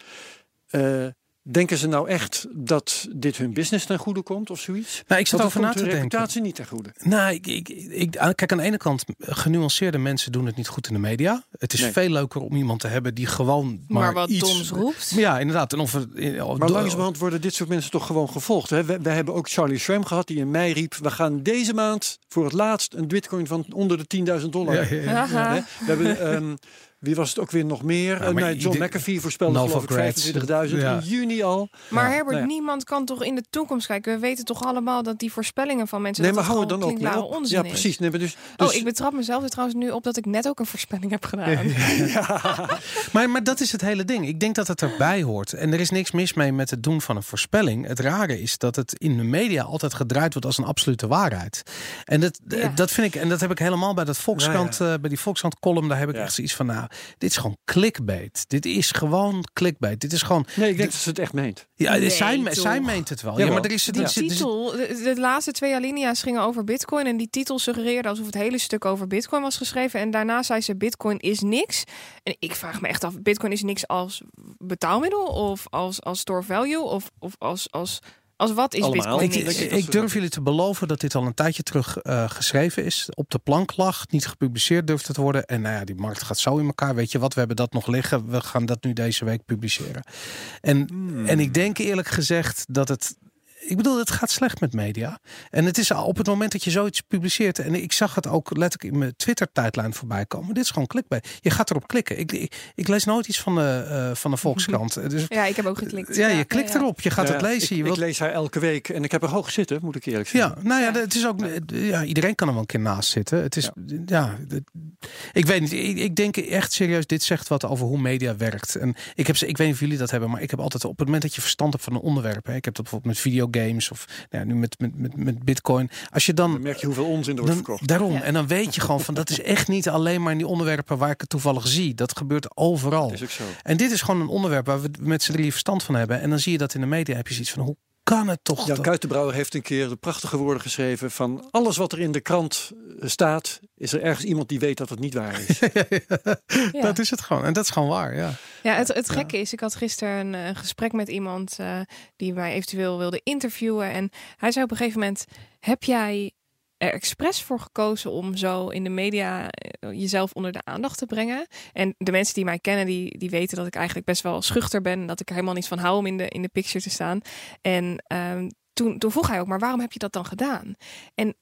eh, denken ze nou echt dat dit hun business ten goede komt of zoiets? Nou, ik zat over het na komt te denken. reputatie niet ten goede. Nou, ik, ik, kijk, aan de ene kant, genuanceerde mensen doen het niet goed in de media. Het is Nee. veel leuker om iemand te hebben die gewoon maar, Maar, wat iets... Doms roept. Ja, inderdaad. En of het, eh, Maar langzamerhand worden dit soort mensen toch gewoon gevolgd. Hè? We, we hebben ook Charlie Schramm gehad die in mei riep... we gaan deze maand voor het laatst een bitcoin van onder de 10.000 dollar. Ja? We hebben, ehm, wie was het ook weer nog meer? Ja, Eh, nee, John McAfee voorspelde Nova geloof ik Grads. 25.000 Ja. in juni al. Maar Ja, Herbert, nou ja. niemand kan toch in de toekomst kijken. We weten toch allemaal dat die voorspellingen van mensen. Nee, dat maar dat hou er dan ook klinkklare op. Ja, precies. Nee, maar dus, Oh, dus- ik betrap mezelf er trouwens nu op dat ik net ook een voorspelling heb gedaan. <laughs> <laughs> Maar, maar dat is het hele ding. Ik denk dat het erbij hoort. En er is niks mis mee met het doen van een voorspelling. Het rare is dat het in de media altijd gedraaid wordt als een absolute waarheid. En dat, Ja. dat vind ik, en dat heb ik helemaal bij dat Volkskrant, eh, bij die Volkskrant column, daar heb ik Ja. echt zoiets van, nou, dit is gewoon clickbait. Dit is gewoon clickbait. Dit is gewoon, nee, ik denk dat ze het echt meent. ja, Nee, zij, zij meent het wel. Ja, maar er is, Die zit- titel, de, de laatste twee alinea's gingen over Bitcoin. En die titel suggereerde alsof het hele stuk over Bitcoin was geschreven. En daarna zei ze: Bitcoin is niks. En ik vraag me echt af: Bitcoin is niks als betaalmiddel? Of als, als store value? Of, of als, als, als wat is Allemaal. Bitcoin Ik, durf jullie te beloven dat dit al een tijdje terug eh, geschreven is. Op de plank lag, niet gepubliceerd durft het te worden. En nou ja, die markt gaat zo in elkaar. Weet je wat, we hebben dat nog liggen. We gaan dat nu deze week publiceren. En, Hmm. en ik denk eerlijk gezegd dat het... Ik bedoel, het gaat slecht met media. En het is al op het moment dat je zoiets publiceert. En ik zag het ook letterlijk in mijn Twitter-tijdlijn voorbij komen. Dit is gewoon clickbait. Je gaat erop klikken. Ik, ik, ik lees nooit iets van de, eh, van de <laughs> Volkskrant. Dus Ja, ik heb ook geklikt. ja, je klikt ja. erop. Je gaat Ja, het lezen. Ik, ik lees haar elke week en ik heb er hoog zitten, moet ik eerlijk Ja, zeggen. nou ja, het is ook. Ja, iedereen kan er wel een keer naast zitten. Het is. Ja, het- ik weet niet. Ik, ik denk echt serieus. Dit zegt wat over hoe media werkt. En ik heb ze. Ik weet niet of jullie dat hebben, maar ik heb altijd op het moment dat je verstand hebt van een onderwerp. Hè, ik heb dat bijvoorbeeld met videogames of nou ja, nu met, met, met, met Bitcoin. Als je dan. Dan merk je hoeveel onzin er wordt Dan, verkocht. daarom. Ja. En dan weet je gewoon van dat is echt niet alleen maar in die onderwerpen waar ik het toevallig zie. Dat gebeurt overal. Dat is ook zo. En dit is gewoon een onderwerp waar we met z'n drieën verstand van hebben. En dan zie je dat in de media heb je zoiets van hoe kan het toch? Jan Kuitenbrouwer heeft een keer de prachtige woorden geschreven van alles wat er in de krant eh, staat, is er ergens iemand die weet dat het niet waar is. <laughs> Ja. Dat is het gewoon. En dat is gewoon waar. Ja. Ja, het, het gekke is, ik had gisteren een, gesprek met iemand eh, die mij eventueel wilde interviewen. En hij zei op een gegeven moment: Heb jij er expres voor gekozen om zo in de media eh, jezelf onder de aandacht te brengen? En de mensen die mij kennen, die, die weten dat ik eigenlijk best wel schuchter ben. en Dat ik er helemaal niet van hou om in de, in de picture te staan. En ehm, toen, toen vroeg hij ook: Maar waarom heb je dat dan gedaan? En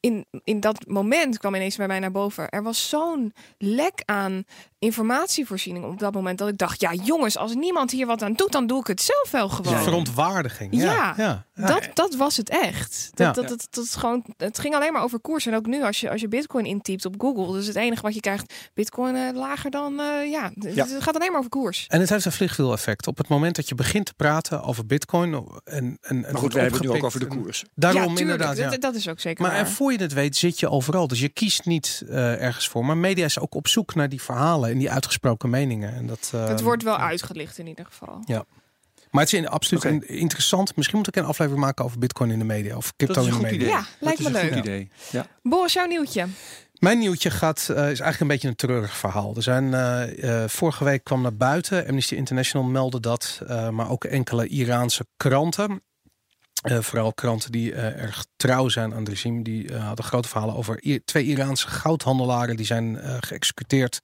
in, in dat moment kwam ineens bij mij naar boven. Er was zo'n lek aan informatievoorziening op dat moment dat ik dacht: ja, jongens, als niemand hier wat aan doet, dan doe ik het zelf wel gewoon. Verontwaardiging. Ja, Ja, ja. Ja. Dat, dat was het echt. Dat, Ja. dat, dat, dat gewoon, het ging alleen maar over koers. En ook nu, als je, als je Bitcoin intypt op Google, dus het enige wat je krijgt, Bitcoin eh, lager dan, eh, ja, het, Ja. het gaat alleen maar over koers. En het heeft een vliegwiel-effect. Op het moment dat je begint te praten over Bitcoin en, en, en Maar goed, we hebben het nu ook over de en- koers. Daarom inderdaad. Ja. Dat, dat is ook zeker Maar waar. en voor je het weet zit je overal. Dus je kiest niet eh, ergens voor. Maar media is ook op zoek naar die verhalen en die uitgesproken meningen. En dat, eh, het wordt wel uitgelicht in ieder geval. Ja. Maar het is in- absoluut een- interessant. Misschien moet ik een aflevering maken over bitcoin in de media. Of Dat crypto is in een de goed media. idee. Ja, lijkt dat me is een leuk. goed idee. Ja. Boris, jouw nieuwtje. Mijn nieuwtje gaat, eh, is eigenlijk een beetje een treurig verhaal. Er zijn, eh, eh, vorige week kwam naar buiten, Amnesty International meldde dat, eh, maar ook enkele Iraanse kranten. Eh, vooral kranten die eh, erg trouw zijn aan het regime. Die eh, hadden grote verhalen over twee Iraanse goudhandelaren. Die zijn geëxecuteerd.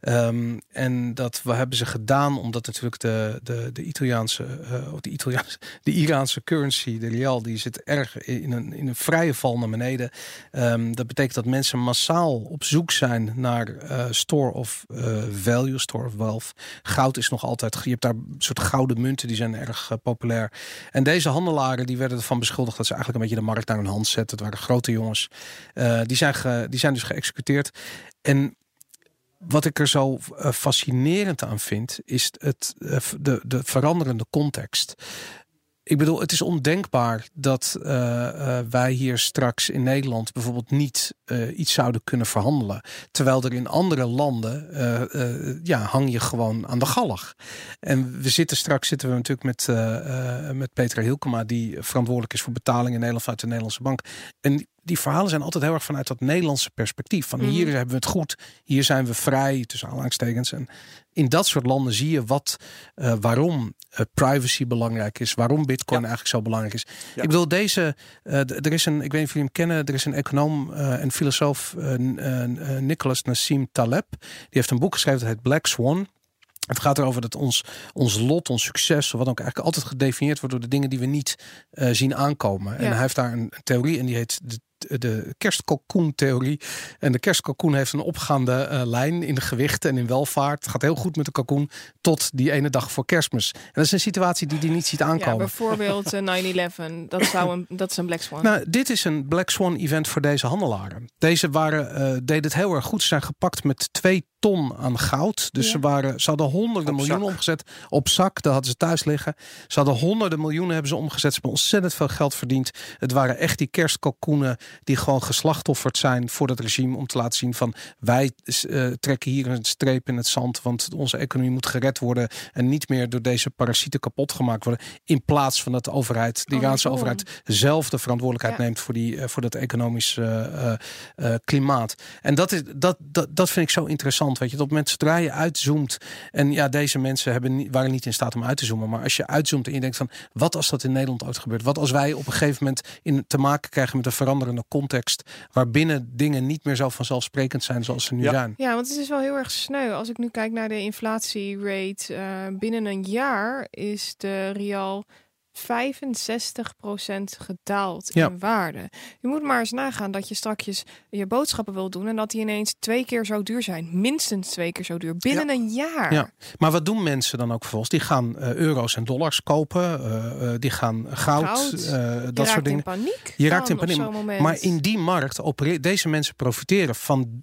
Ehm, en dat we hebben ze gedaan omdat natuurlijk de, de, de Italiaanse, of de Italiaanse, <laughs> de Iraanse currency, de rial, die zit erg in een, in een vrije val naar beneden. Ehm, dat betekent dat mensen massaal op zoek zijn naar store of value, store of wealth. Goud is nog altijd, je hebt daar een soort gouden munten, die zijn erg populair. En deze handelaren die werden ervan beschuldigd dat ze eigenlijk een beetje de markt naar hun hand zetten. Het waren grote jongens. Eh, die, zijn die zijn dus geëxecuteerd. En wat ik er zo eh, fascinerend aan vind, is het, eh, de, de veranderende context. Ik bedoel, het is ondenkbaar dat eh, eh, wij hier straks in Nederland bijvoorbeeld niet eh, iets zouden kunnen verhandelen. Terwijl er in andere landen, ja, hang je gewoon aan de galg. En we zitten straks zitten we natuurlijk met, met Petra Hilkema, die verantwoordelijk is voor betalingen in Nederland vanuit de Nederlandse bank. En die verhalen zijn altijd heel erg vanuit dat Nederlandse perspectief. Van Mhm. hier hebben we het goed, hier zijn we vrij, tussen aanhalingstekens. En in dat soort landen zie je wat, eh, waarom eh, privacy belangrijk is, waarom Bitcoin Ja. eigenlijk zo belangrijk is. Ja. Ik bedoel, deze, eh, er is een, ik weet niet of jullie hem kennen, er is een econoom en filosoof, Nicholas Nassim Taleb. Die heeft een boek geschreven dat heet Black Swan. Het gaat erover dat ons, ons lot, ons succes, of wat ook eigenlijk altijd gedefinieerd wordt door de dingen die we niet zien aankomen. En hij heeft daar een theorie en die heet de, de kerstkalkoen-theorie. En de kerstkalkoen heeft een opgaande eh, lijn in de gewicht en in welvaart. Het gaat heel goed met de kalkoen tot die ene dag voor kerstmis. En dat is een situatie die die niet ziet Ja, aankomen. bijvoorbeeld eh, 9-11. Dat, zou een, dat is een Black Swan. Nou, dit is een Black Swan event voor deze handelaren. Deze waren, eh, deden het heel erg goed. Ze zijn gepakt met twee ton aan goud. Dus Ja. ze, waren, ze hadden honderden Op miljoenen zak. omgezet. Op zak, daar hadden ze thuis liggen. Ze hadden honderden miljoenen hebben ze omgezet. Ze hebben ontzettend veel geld verdiend. Het waren echt die kerstkalkoenen die gewoon geslachtofferd zijn voor dat regime. Om te laten zien van wij eh, trekken hier een streep in het zand. Want onze economie moet gered worden. En niet meer door deze parasieten kapot gemaakt worden. In plaats van dat de overheid, de Oh, Iraanse overheid zelf de verantwoordelijkheid Ja. neemt voor, die, eh, voor dat economisch eh, klimaat. En dat, is, dat, dat, dat vind ik zo interessant. Weet je, dat op het moment zodra je uitzoomt. En ja, deze mensen hebben, waren niet in staat om uit te zoomen. Maar als je uitzoomt en je denkt van wat als dat in Nederland ooit gebeurt? Wat als wij op een gegeven moment in te maken krijgen met een veranderende context. Waarbinnen dingen niet meer zo vanzelfsprekend zijn zoals ze nu Ja. zijn. Ja, want het is wel heel erg sneu. Als ik nu kijk naar de inflatierate, eh binnen een jaar is de rial 65% gedaald Ja. in waarde. Je moet maar eens nagaan dat je straks je boodschappen wil doen en dat die ineens twee keer zo duur zijn. Minstens twee keer zo duur. Binnen een jaar. Ja. Maar wat doen mensen dan ook vervolgens? Die gaan eh, euro's en dollars kopen. eh, eh, die gaan goud, Goud. Je dat raakt soort dingen. in paniek. Je raakt in paniek. Maar in die markt opereren deze mensen profiteren van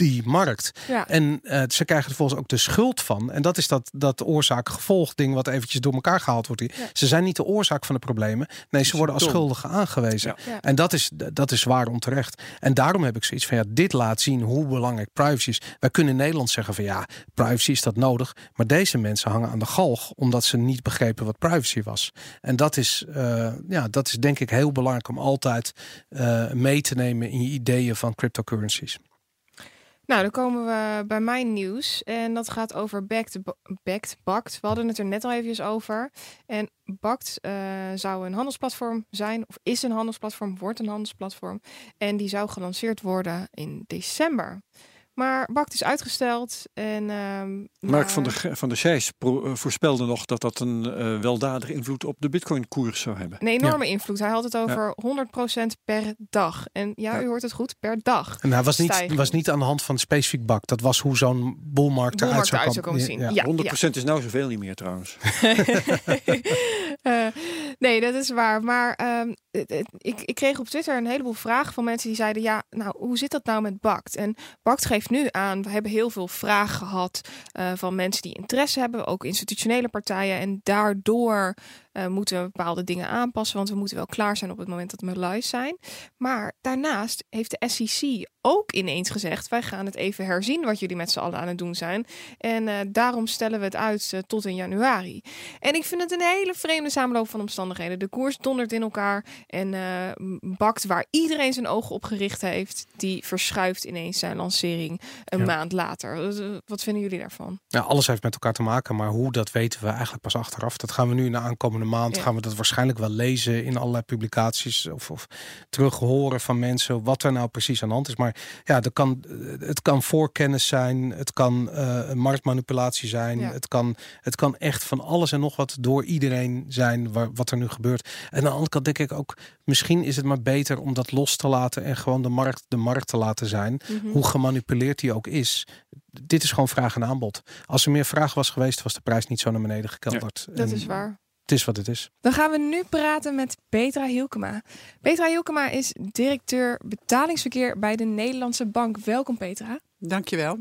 die markt. ja. En eh, ze krijgen er vervolgens ook de schuld van. En dat is dat, dat oorzaak-gevolg ding wat eventjes door elkaar gehaald wordt. hier. Ja. Ze zijn niet de oorzaak van de problemen. Nee, ze worden als Symptoom. schuldigen aangewezen. Ja. Ja. En dat is, dat is waar onterecht. En daarom heb ik zoiets van ja, dit laat zien hoe belangrijk privacy is. Wij kunnen in Nederland zeggen van ja, privacy is dat nodig. Maar deze mensen hangen aan de galg omdat ze niet begrepen wat privacy was. En dat is, eh, ja, dat is denk ik heel belangrijk om altijd eh, mee te nemen in je ideeën van cryptocurrencies. Nou, dan komen we bij mijn nieuws. En dat gaat over Backed, Backed. We hadden het er net al even over. En Bakt eh, zou een handelsplatform zijn, of is een handelsplatform, wordt een handelsplatform. En die zou gelanceerd worden in december. Maar Bakt is uitgesteld. En, ehm, Mark van der, van der pro- eh, voorspelde nog dat dat een eh, weldadige invloed op de bitcoin-koers zou hebben. Een enorme invloed. Hij had het over 100% per dag. En ja, Ja. u hoort het goed, per dag. En hij was niet, was niet aan de hand van specifiek bak. Dat was hoe zo'n boelmarkt eruit zou komen. zien. Ja. Ja, 100% is nou zoveel niet meer trouwens. <laughs> <laughs> Eh, nee, dat is waar. Maar ehm, ik, ik kreeg op Twitter een heleboel vragen van mensen die zeiden: Ja, nou, hoe zit dat nou met Bakt? En Bakt geeft nu aan: we hebben heel veel vragen gehad eh, van mensen die interesse hebben, ook institutionele partijen. En daardoor uh, moeten we bepaalde dingen aanpassen, want we moeten wel klaar zijn op het moment dat we live zijn. Maar daarnaast heeft de SEC ook ineens gezegd: wij gaan het even herzien wat jullie met z'n allen aan het doen zijn. En uh, daarom stellen we het uit uh, tot in januari. En ik vind het een hele vreemde samenloop van omstandigheden. De koers dondert in elkaar en bakt waar iedereen zijn ogen op gericht heeft, die verschuift ineens zijn lancering een ja. maand later. Wat vinden jullie daarvan? Ja, alles heeft met elkaar te maken, maar hoe dat weten we eigenlijk pas achteraf. Dat gaan we nu in de aankomende maand ja. gaan we dat waarschijnlijk wel lezen in allerlei publicaties of, of terug horen van mensen wat er nou precies aan de hand is. Maar ja, dat kan, het kan voorkennis zijn, het kan uh, marktmanipulatie zijn, ja. het, kan, het kan echt van alles en nog wat door iedereen zijn waar, wat er nu gebeurt. En aan de andere kant denk ik ook, misschien is het maar beter om dat los te laten en gewoon de markt de markt te laten zijn. Mm -hmm. Hoe gemanipuleerd die ook is dit is gewoon vraag en aanbod. Als er meer vraag was geweest, was de prijs niet zo naar beneden gekelderd. Ja, dat is waar. Het is wat het is. Dan gaan we nu praten met Petra Hielkema. Petra Hielkema is directeur betalingsverkeer bij de Nederlandse Bank. Welkom Petra. Dankjewel.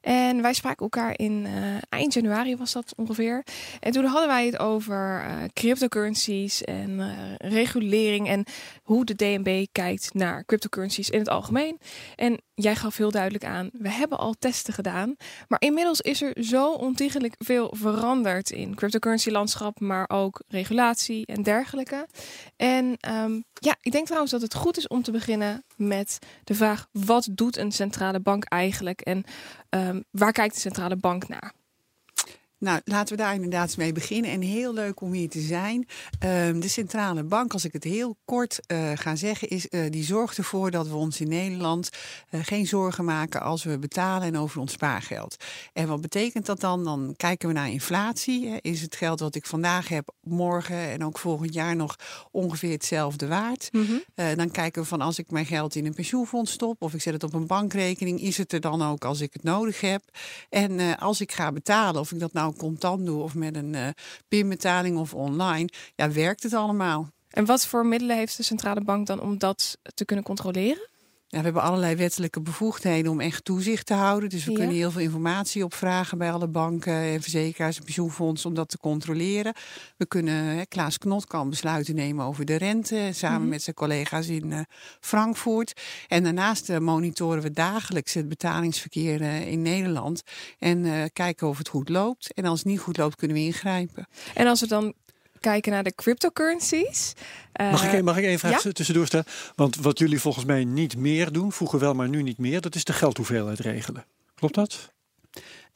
En wij spraken elkaar in uh, eind januari was dat ongeveer. En toen hadden wij het over uh, cryptocurrencies en uh, regulering en hoe de DNB kijkt naar cryptocurrencies in het algemeen. En jij gaf heel duidelijk aan, we hebben al testen gedaan, maar inmiddels is er zo ontiegelijk veel veranderd in cryptocurrency landschap, maar ook regulatie en dergelijke. En um, ja, ik denk trouwens dat het goed is om te beginnen met de vraag: wat doet een centrale bank eigenlijk en um, waar kijkt de centrale bank naar? Nou, laten we daar inderdaad mee beginnen. En heel leuk om hier te zijn. Um, de centrale bank, als ik het heel kort uh, ga zeggen, is, uh, die zorgt ervoor dat we ons in Nederland uh, geen zorgen maken als we betalen en over ons spaargeld. En wat betekent dat dan? Dan kijken we naar inflatie. Is het geld wat ik vandaag heb, morgen en ook volgend jaar nog ongeveer hetzelfde waard? Mm -hmm. dan kijken we van als ik mijn geld in een pensioenfonds stop of ik zet het op een bankrekening, is het er dan ook als ik het nodig heb? En als ik ga betalen, of ik dat nou contant doe of met een uh, pinbetaling of online, ja, werkt het allemaal. En wat voor middelen heeft de centrale bank dan om dat te kunnen controleren? Ja, we hebben allerlei wettelijke bevoegdheden om echt toezicht te houden. Dus we ja. kunnen heel veel informatie opvragen bij alle banken en verzekeraars en pensioenfondsen om dat te controleren. We kunnen, hè, Klaas Knot kan besluiten nemen over de rente samen mm -hmm. met zijn collega's in uh, Frankfurt. En daarnaast uh, monitoren we dagelijks het betalingsverkeer uh, in Nederland en kijken of het goed loopt. En als het niet goed loopt, kunnen we ingrijpen. En als we dan kijken naar de cryptocurrencies. Mag, ik, mag ik één vraag ja? tussendoor stellen? Want wat jullie volgens mij niet meer doen, vroeger wel, maar nu niet meer, dat is de geldhoeveelheid regelen. Klopt dat?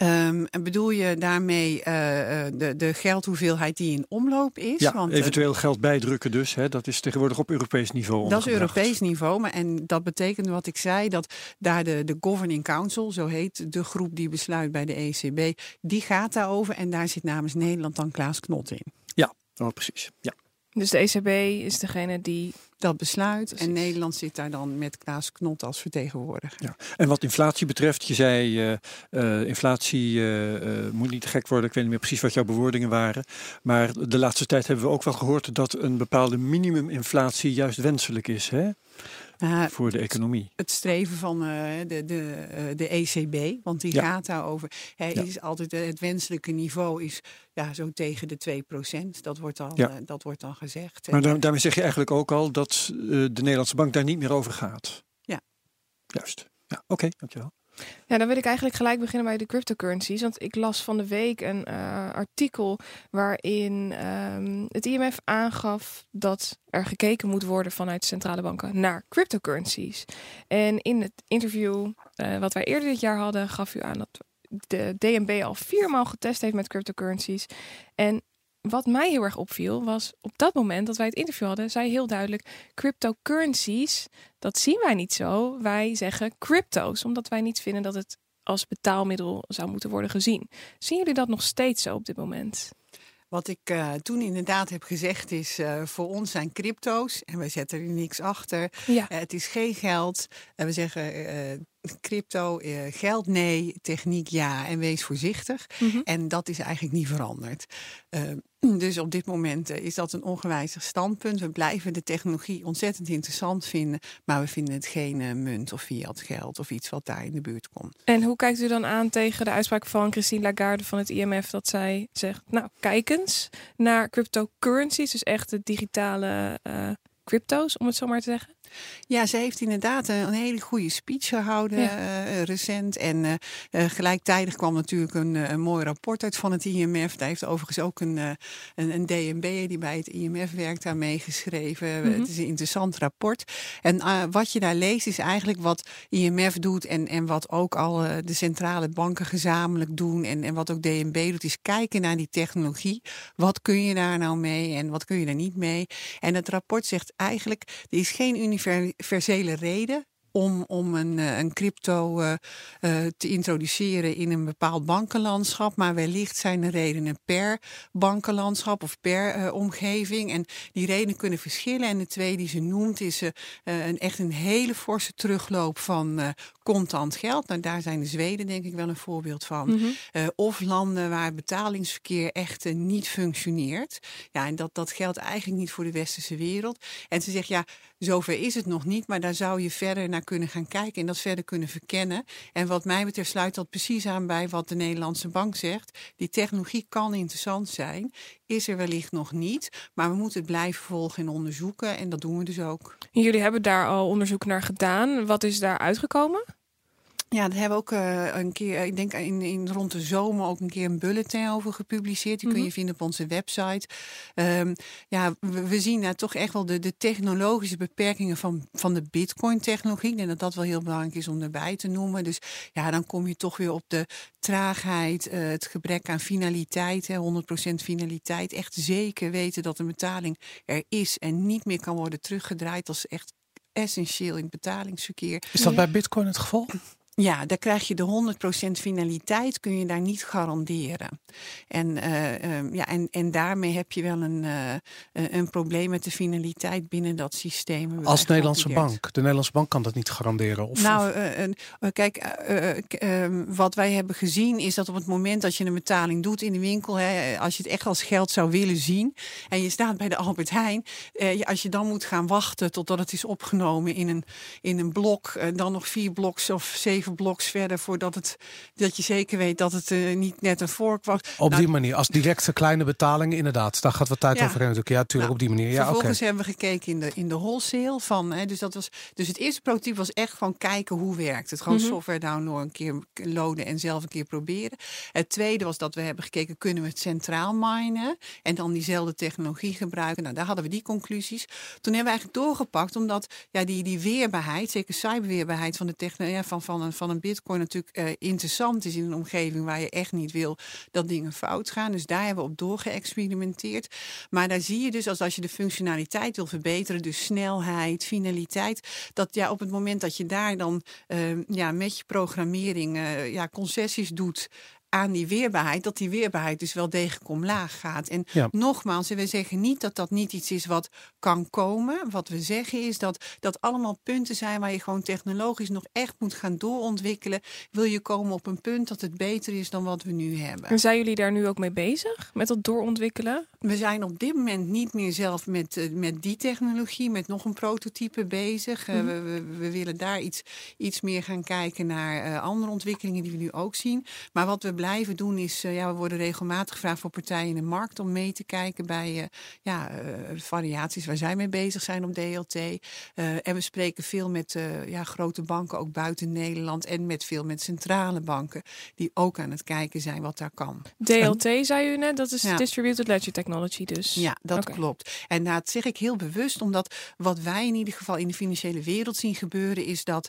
Um, en bedoel je daarmee uh, de, de geldhoeveelheid die in omloop is? Ja, Want, eventueel geld bijdrukken dus. Hè, dat is tegenwoordig op Europees niveau Dat is Europees niveau. Maar, en dat betekent wat ik zei, dat daar de, de Governing Council, zo heet de groep die besluit bij de ECB, die gaat daarover. En daar zit namens Nederland dan Klaas Knot in. Ja, oh, precies. Ja. Dus de ECB is degene die dat besluit. Precies. En Nederland zit daar dan met Klaas Knot als vertegenwoordiger. Ja. En wat inflatie betreft, je zei uh, uh, inflatie uh, moet niet te gek worden. Ik weet niet meer precies wat jouw bewoordingen waren. Maar de laatste tijd hebben we ook wel gehoord dat een bepaalde minimuminflatie juist wenselijk is. Hè? Voor de economie. Het streven van uh, de, de, uh, de ECB, want die ja. gaat daarover. Hij ja. is altijd het wenselijke niveau is ja, zo tegen de 2%. Dat wordt dan, ja. dat wordt dan gezegd. Maar daar, daarmee zeg je eigenlijk ook al dat de Nederlandse bank daar niet meer over gaat. Ja. Juist. Ja, oké, okay, dankjewel. Ja, dan wil ik eigenlijk gelijk beginnen bij de cryptocurrencies. Want ik las van de week een uh, artikel waarin um, het IMF aangaf dat er gekeken moet worden vanuit centrale banken naar cryptocurrencies. En in het interview uh, wat wij eerder dit jaar hadden, gaf u aan dat de DNB al viermaal getest heeft met cryptocurrencies. En wat mij heel erg opviel was op dat moment dat wij het interview hadden, zei heel duidelijk: cryptocurrencies, dat zien wij niet zo. Wij zeggen crypto's, omdat wij niet vinden dat het als betaalmiddel zou moeten worden gezien. Zien jullie dat nog steeds zo op dit moment? Wat ik uh, toen inderdaad heb gezegd is, uh, voor ons zijn crypto's en wij zetten er niks achter. Ja. Uh, het is geen geld. En we zeggen crypto, geld nee, techniek ja en wees voorzichtig. Mm -hmm. En dat is eigenlijk niet veranderd. <clears throat> Dus op dit moment is dat een ongewijzigd standpunt. We blijven de technologie ontzettend interessant vinden, maar we vinden het geen munt of fiat geld of iets wat daar in de buurt komt. En hoe kijkt u dan aan tegen de uitspraak van Christine Lagarde van het IMF dat zij zegt, nou kijk eens naar cryptocurrencies, dus echt de digitale uh, crypto's, om het zo maar te zeggen? Ja, ze heeft inderdaad een, hele goede speech gehouden eh, recent. En uh, gelijktijdig kwam natuurlijk een, een, mooi rapport uit van het IMF. Daar heeft overigens ook een, een, een DNB die bij het IMF werkt aan meegeschreven. Mhm. Het is een interessant rapport. En wat je daar leest is eigenlijk wat IMF doet en, en wat ook al de centrale banken gezamenlijk doen. En, en wat ook DNB doet, is kijken naar die technologie. Wat kun je daar nou mee en wat kun je daar niet mee? En het rapport zegt eigenlijk, er is geen universele universele reden om, om een, eh, een crypto uh, uh, te introduceren in een bepaald bankenlandschap. Maar wellicht zijn er redenen per bankenlandschap of per uh, omgeving. En die redenen kunnen verschillen. En de twee die ze noemt is een, echt een hele forse terugloop van contant geld. Nou, daar zijn de Zweden denk ik wel een voorbeeld van. Mm -hmm. of landen waar betalingsverkeer echt niet functioneert. Ja, en dat, dat geldt eigenlijk niet voor de westerse wereld. En ze zegt ja, zover is het nog niet. Maar daar zou je verder naar kunnen gaan kijken en dat verder kunnen verkennen. En wat mij betreft sluit dat precies aan bij wat de Nederlandse bank zegt. Die technologie kan interessant zijn, is er wellicht nog niet. Maar we moeten het blijven volgen en onderzoeken en dat doen we dus ook. Jullie hebben daar al onderzoek naar gedaan. Wat is daar uitgekomen? Ja, daar hebben we ook uh, een keer, ik denk in, in rond de zomer ook een keer een bulletin over gepubliceerd. Die kun je mhm. vinden op onze website. Um, ja, we, we, zien daar toch echt wel de, de technologische beperkingen van, van de bitcoin-technologie. Ik denk dat dat wel heel belangrijk is om erbij te noemen. Dus ja, dan kom je toch weer op de traagheid, uh, het gebrek aan finaliteit, hè, 100% finaliteit. Echt zeker weten dat een betaling er is en niet meer kan worden teruggedraaid. Dat is echt essentieel in het betalingsverkeer. Is dat bij Bitcoin het geval? Ja, daar krijg je de 100% finaliteit, kun je daar niet garanderen. En, uh, ja, en, en daarmee heb je wel een, uh, een probleem met de finaliteit binnen dat systeem. Als Nederlandse bank. De Nederlandse bank kan dat niet garanderen. Of, nou, kijk, ehm, wat wij hebben gezien is dat op het moment dat je een betaling doet in de winkel, hè, als je het echt als geld zou willen zien en je staat bij de Albert Heijn, als je dan moet gaan wachten totdat het is opgenomen in een, in een blok, dan nog vier bloks of zeven bloks verder voordat het, dat je zeker weet dat het uh, niet net een vork was. Op nou, die manier, als directe kleine betalingen, inderdaad. Daar gaat wat tijd ja. overheen natuurlijk. Ja, natuurlijk nou, op die manier. Ja, vervolgens hebben we gekeken in de, in de wholesale van. Hè, dus, dat was, dus het eerste prototype was echt van kijken hoe werkt het. Gewoon mm -hmm. software downloaden, een keer loaden en zelf een keer proberen. Het tweede was dat we hebben gekeken, kunnen we het centraal minen en dan diezelfde technologie gebruiken. Nou, daar hadden we die conclusies. Toen hebben we eigenlijk doorgepakt, omdat ja, die, die weerbaarheid, zeker cyberweerbaarheid van de technologie, ja, van, van een van een bitcoin natuurlijk uh, interessant is in een omgeving waar je echt niet wil dat dingen fout gaan. Dus daar hebben we op doorgeëxperimenteerd. Maar daar zie je dus als, als je de functionaliteit wil verbeteren, dus snelheid, finaliteit, dat ja, op het moment dat je daar dan uh, ja, met je programmering uh, ja, concessies doet aan die weerbaarheid, dat die weerbaarheid dus wel degelijk omlaag gaat. En ja. nogmaals, we zeggen niet dat dat niet iets is wat kan komen. Wat we zeggen is dat dat allemaal punten zijn waar je gewoon technologisch nog echt moet gaan doorontwikkelen. Wil je komen op een punt dat het beter is dan wat we nu hebben. En zijn jullie daar nu ook mee bezig, met dat doorontwikkelen? We zijn op dit moment niet meer zelf met, uh, met die technologie, met nog een prototype bezig. Mm -hmm. we, we, we, willen daar iets, iets meer gaan kijken naar uh, andere ontwikkelingen die we nu ook zien. Maar wat we blijven doen is, uh, ja, we worden regelmatig gevraagd voor partijen in de markt om mee te kijken bij uh, ja, uh, variaties waar zij mee bezig zijn op DLT. en we spreken veel met ja, grote banken, ook buiten Nederland, en met veel met centrale banken, die ook aan het kijken zijn wat daar kan. DLT zei u net, dat is ja. Distributed Ledger Technology dus. Ja, dat okay. klopt. En dat zeg ik heel bewust, omdat wat wij in ieder geval in de financiële wereld zien gebeuren, is dat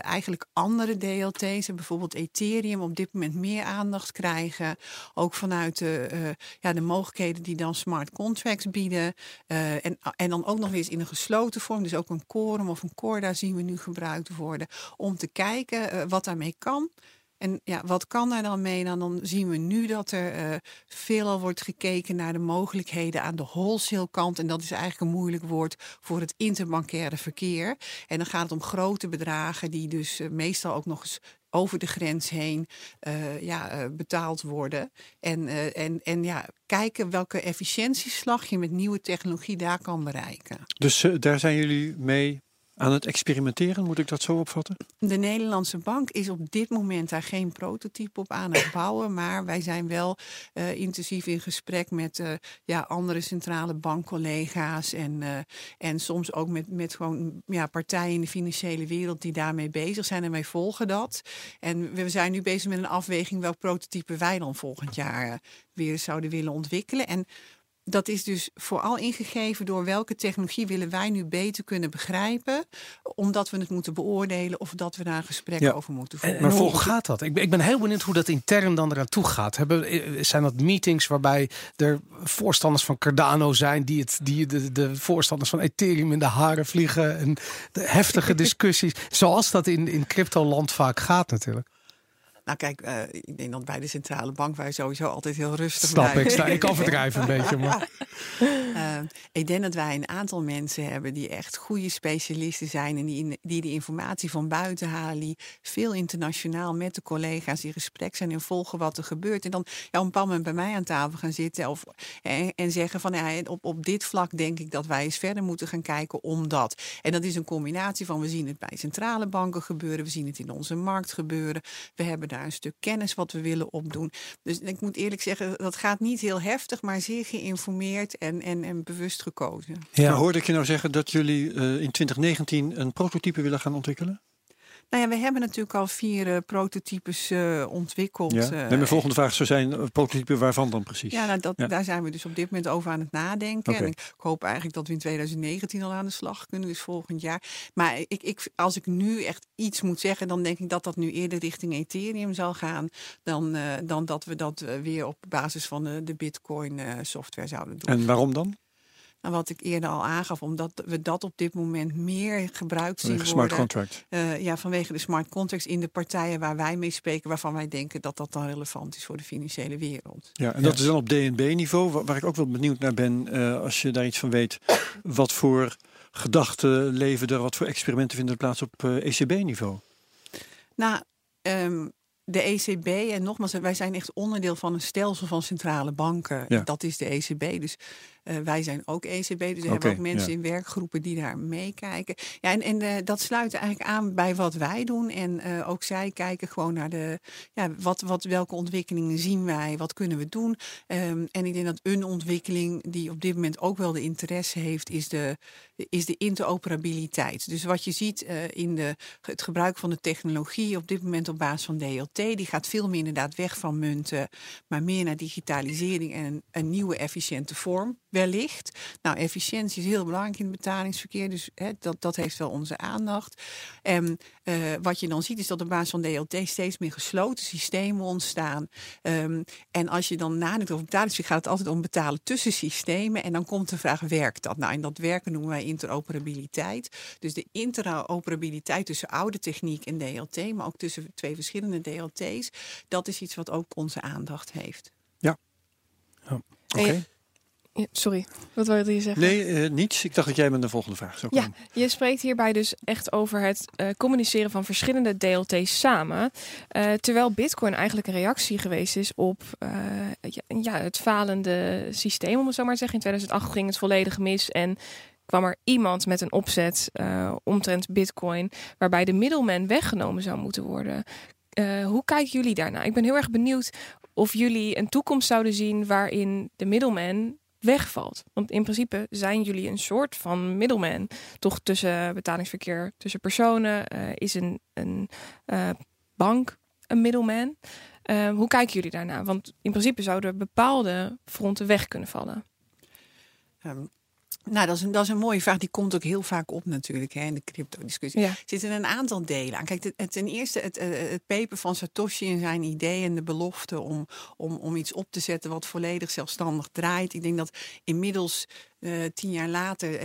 eigenlijk andere DLT's, bijvoorbeeld Ethereum, op dit moment meer aandacht krijgen. Ook vanuit de, uh, ja, de mogelijkheden die dan smart contracts bieden. Uh, en, en dan ook nog eens in een gesloten vorm. Dus ook een quorum of een corda zien we nu gebruikt worden. Om te kijken uh, wat daarmee kan. En ja, wat kan daar dan mee? Nou, dan zien we nu dat er uh, veelal wordt gekeken naar de mogelijkheden aan de wholesale kant. En dat is eigenlijk een moeilijk woord voor het interbankaire verkeer. En dan gaat het om grote bedragen die dus meestal ook nog eens over de grens heen uh, ja, uh, betaald worden. En, uh, en, en ja, kijken welke efficiëntieslag je met nieuwe technologie daar kan bereiken. Dus daar zijn jullie mee aan het experimenteren, moet ik dat zo opvatten? De Nederlandse bank is op dit moment daar geen prototype op aan het bouwen. Maar wij zijn wel uh, intensief in gesprek met uh, ja, andere centrale bankcollega's. En, uh, en soms ook met, met gewoon ja, partijen in de financiële wereld die daarmee bezig zijn. En wij volgen dat. En we zijn nu bezig met een afweging welk prototype wij dan volgend jaar weer zouden willen ontwikkelen. En dat is dus vooral ingegeven door welke technologie willen wij nu beter kunnen begrijpen. Omdat we het moeten beoordelen of dat we daar een gesprek ja. over moeten voeren. En, en hoe gaat dat? Ik ben, ik ben heel benieuwd hoe dat intern dan eraan toe gaat. Hebben, eh, zijn dat meetings waarbij er voorstanders van Cardano zijn die, het, die de, de voorstanders van Ethereum in de haren vliegen? En de heftige <laughs> discussies. Zoals dat in, in cryptoland vaak gaat natuurlijk. Nou kijk, uh, ik denk dat bij de centrale bank wij sowieso altijd heel rustig Snap blijven. ik, ik overdrijf een beetje. Maar. Uh, <laughs> ik denk dat wij een aantal mensen hebben die echt goede specialisten zijn en die, die de informatie van buiten halen, die veel internationaal met de collega's in gesprek zijn en volgen wat er gebeurt. En dan ja, op een bepaald moment bij mij aan tafel gaan zitten of, en, en zeggen van ja, op, op dit vlak denk ik dat wij eens verder moeten gaan kijken om dat. En dat is een combinatie van we zien het bij centrale banken gebeuren, we zien het in onze markt gebeuren. We hebben daar een stuk kennis wat we willen opdoen. Dus ik moet eerlijk zeggen, dat gaat niet heel heftig, maar zeer geïnformeerd en, en, en bewust gekozen. Ja. Hoorde ik je nou zeggen dat jullie uh, in 2019 een prototype willen gaan ontwikkelen? Nou ja, we hebben natuurlijk al vier uh, prototypes uh, ontwikkeld. Ja. Uh, en mijn volgende vraag zou zijn, prototype waarvan dan precies? Ja, nou, dat, ja. daar zijn we dus op dit moment over aan het nadenken. Okay. En ik hoop eigenlijk dat we in 2019 al aan de slag kunnen, dus volgend jaar. Maar ik, ik, als ik nu echt iets moet zeggen, dan denk ik dat dat nu eerder richting Ethereum zal gaan... dan, dan dat we dat weer op basis van de, de bitcoin software zouden doen. En waarom dan? Nou, wat ik eerder al aangaf, omdat we dat op dit moment meer gebruikt zien vanwege worden. smart contract. Uh, ja, vanwege de smart contracts in de partijen waar wij mee spreken, waarvan wij denken dat dat dan relevant is voor de financiële wereld. Ja, en dat ja. is dan op DNB-niveau, waar, waar, ik ook wel benieuwd naar ben, uh, als je daar iets van weet, wat voor gedachten leven er, wat voor experimenten vinden plaats op uh, ECB-niveau? Nou, um, de ECB, en nogmaals, wij zijn echt onderdeel van een stelsel van centrale banken. Ja. Dat is de ECB. Dus uh, wij zijn ook ECB. Dus we okay, hebben ook mensen ja. in werkgroepen die daar meekijken. Ja, en en uh, dat sluit eigenlijk aan bij wat wij doen. En uh, ook zij kijken gewoon naar de. Ja, wat, wat, welke ontwikkelingen zien wij? Wat kunnen we doen? Um, en ik denk dat een ontwikkeling die op dit moment ook wel de interesse heeft, is de, is de interoperabiliteit. Dus wat je ziet in de, het gebruik van de technologie op dit moment op basis van DLT, die gaat veel meer inderdaad weg van munten, maar meer naar digitalisering en een, een nieuwe efficiënte vorm wellicht. Nou, efficiëntie is heel belangrijk in het betalingsverkeer, dus hè, dat, dat heeft wel onze aandacht. En uh, wat je dan ziet is dat op basis van DLT steeds meer gesloten systemen ontstaan. Um, en als je dan nadenkt over betalingsverkeer, gaat het altijd om betalen tussen systemen. En dan komt de vraag, werkt dat? Nou, en dat werken noemen wij interoperabiliteit. Dus de interoperabiliteit tussen oude techniek en DLT, maar ook tussen twee verschillende DLT's, dat is iets wat ook onze aandacht heeft. Ja. ja. Oké. Okay. Ja, sorry, wat wilde je zeggen? Nee, uh, niets. Ik dacht dat jij met de volgende vraag zou komen. Ja, je spreekt hierbij dus echt over het uh, communiceren van verschillende DLT's samen. Uh, terwijl Bitcoin eigenlijk een reactie geweest is op ja, ja, het falende systeem, om het zo maar te zeggen. In 2008 ging het volledig mis en kwam er iemand met een opzet omtrent Bitcoin, waarbij de middelman weggenomen zou moeten worden. hoe kijken jullie daarna? Ik ben heel erg benieuwd of jullie een toekomst zouden zien waarin de middelman wegvalt. Want in principe zijn jullie een soort van middelman. Toch tussen betalingsverkeer tussen personen uh, is een, een uh, bank een middelman. Uh, hoe kijken jullie daarna? Want in principe zouden bepaalde fronten weg kunnen vallen. Nou, dat is, een, dat is een mooie vraag. Die komt ook heel vaak op natuurlijk hè, in de crypto-discussie. Ja. Er zitten een aantal delen aan. Kijk, het, het, ten eerste het, het paper van Satoshi en zijn idee en de belofte om, om, om iets op te zetten wat volledig zelfstandig draait. Ik denk dat inmiddels tien jaar later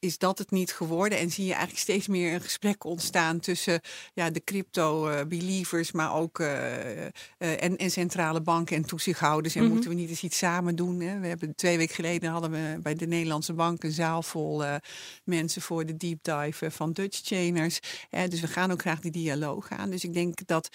is dat het niet geworden. En zie je eigenlijk steeds meer een gesprek ontstaan tussen ja, de crypto-believers, maar ook uh, en, en, centrale banken en toezichthouders. En mhm. moeten we niet eens iets samen doen? Hè? We hebben twee weken geleden hadden we bij de Nederlandse Bank een zaal vol mensen voor de deep dive van Dutch Chainers. dus we gaan ook graag die dialoog aan. Dus ik denk dat,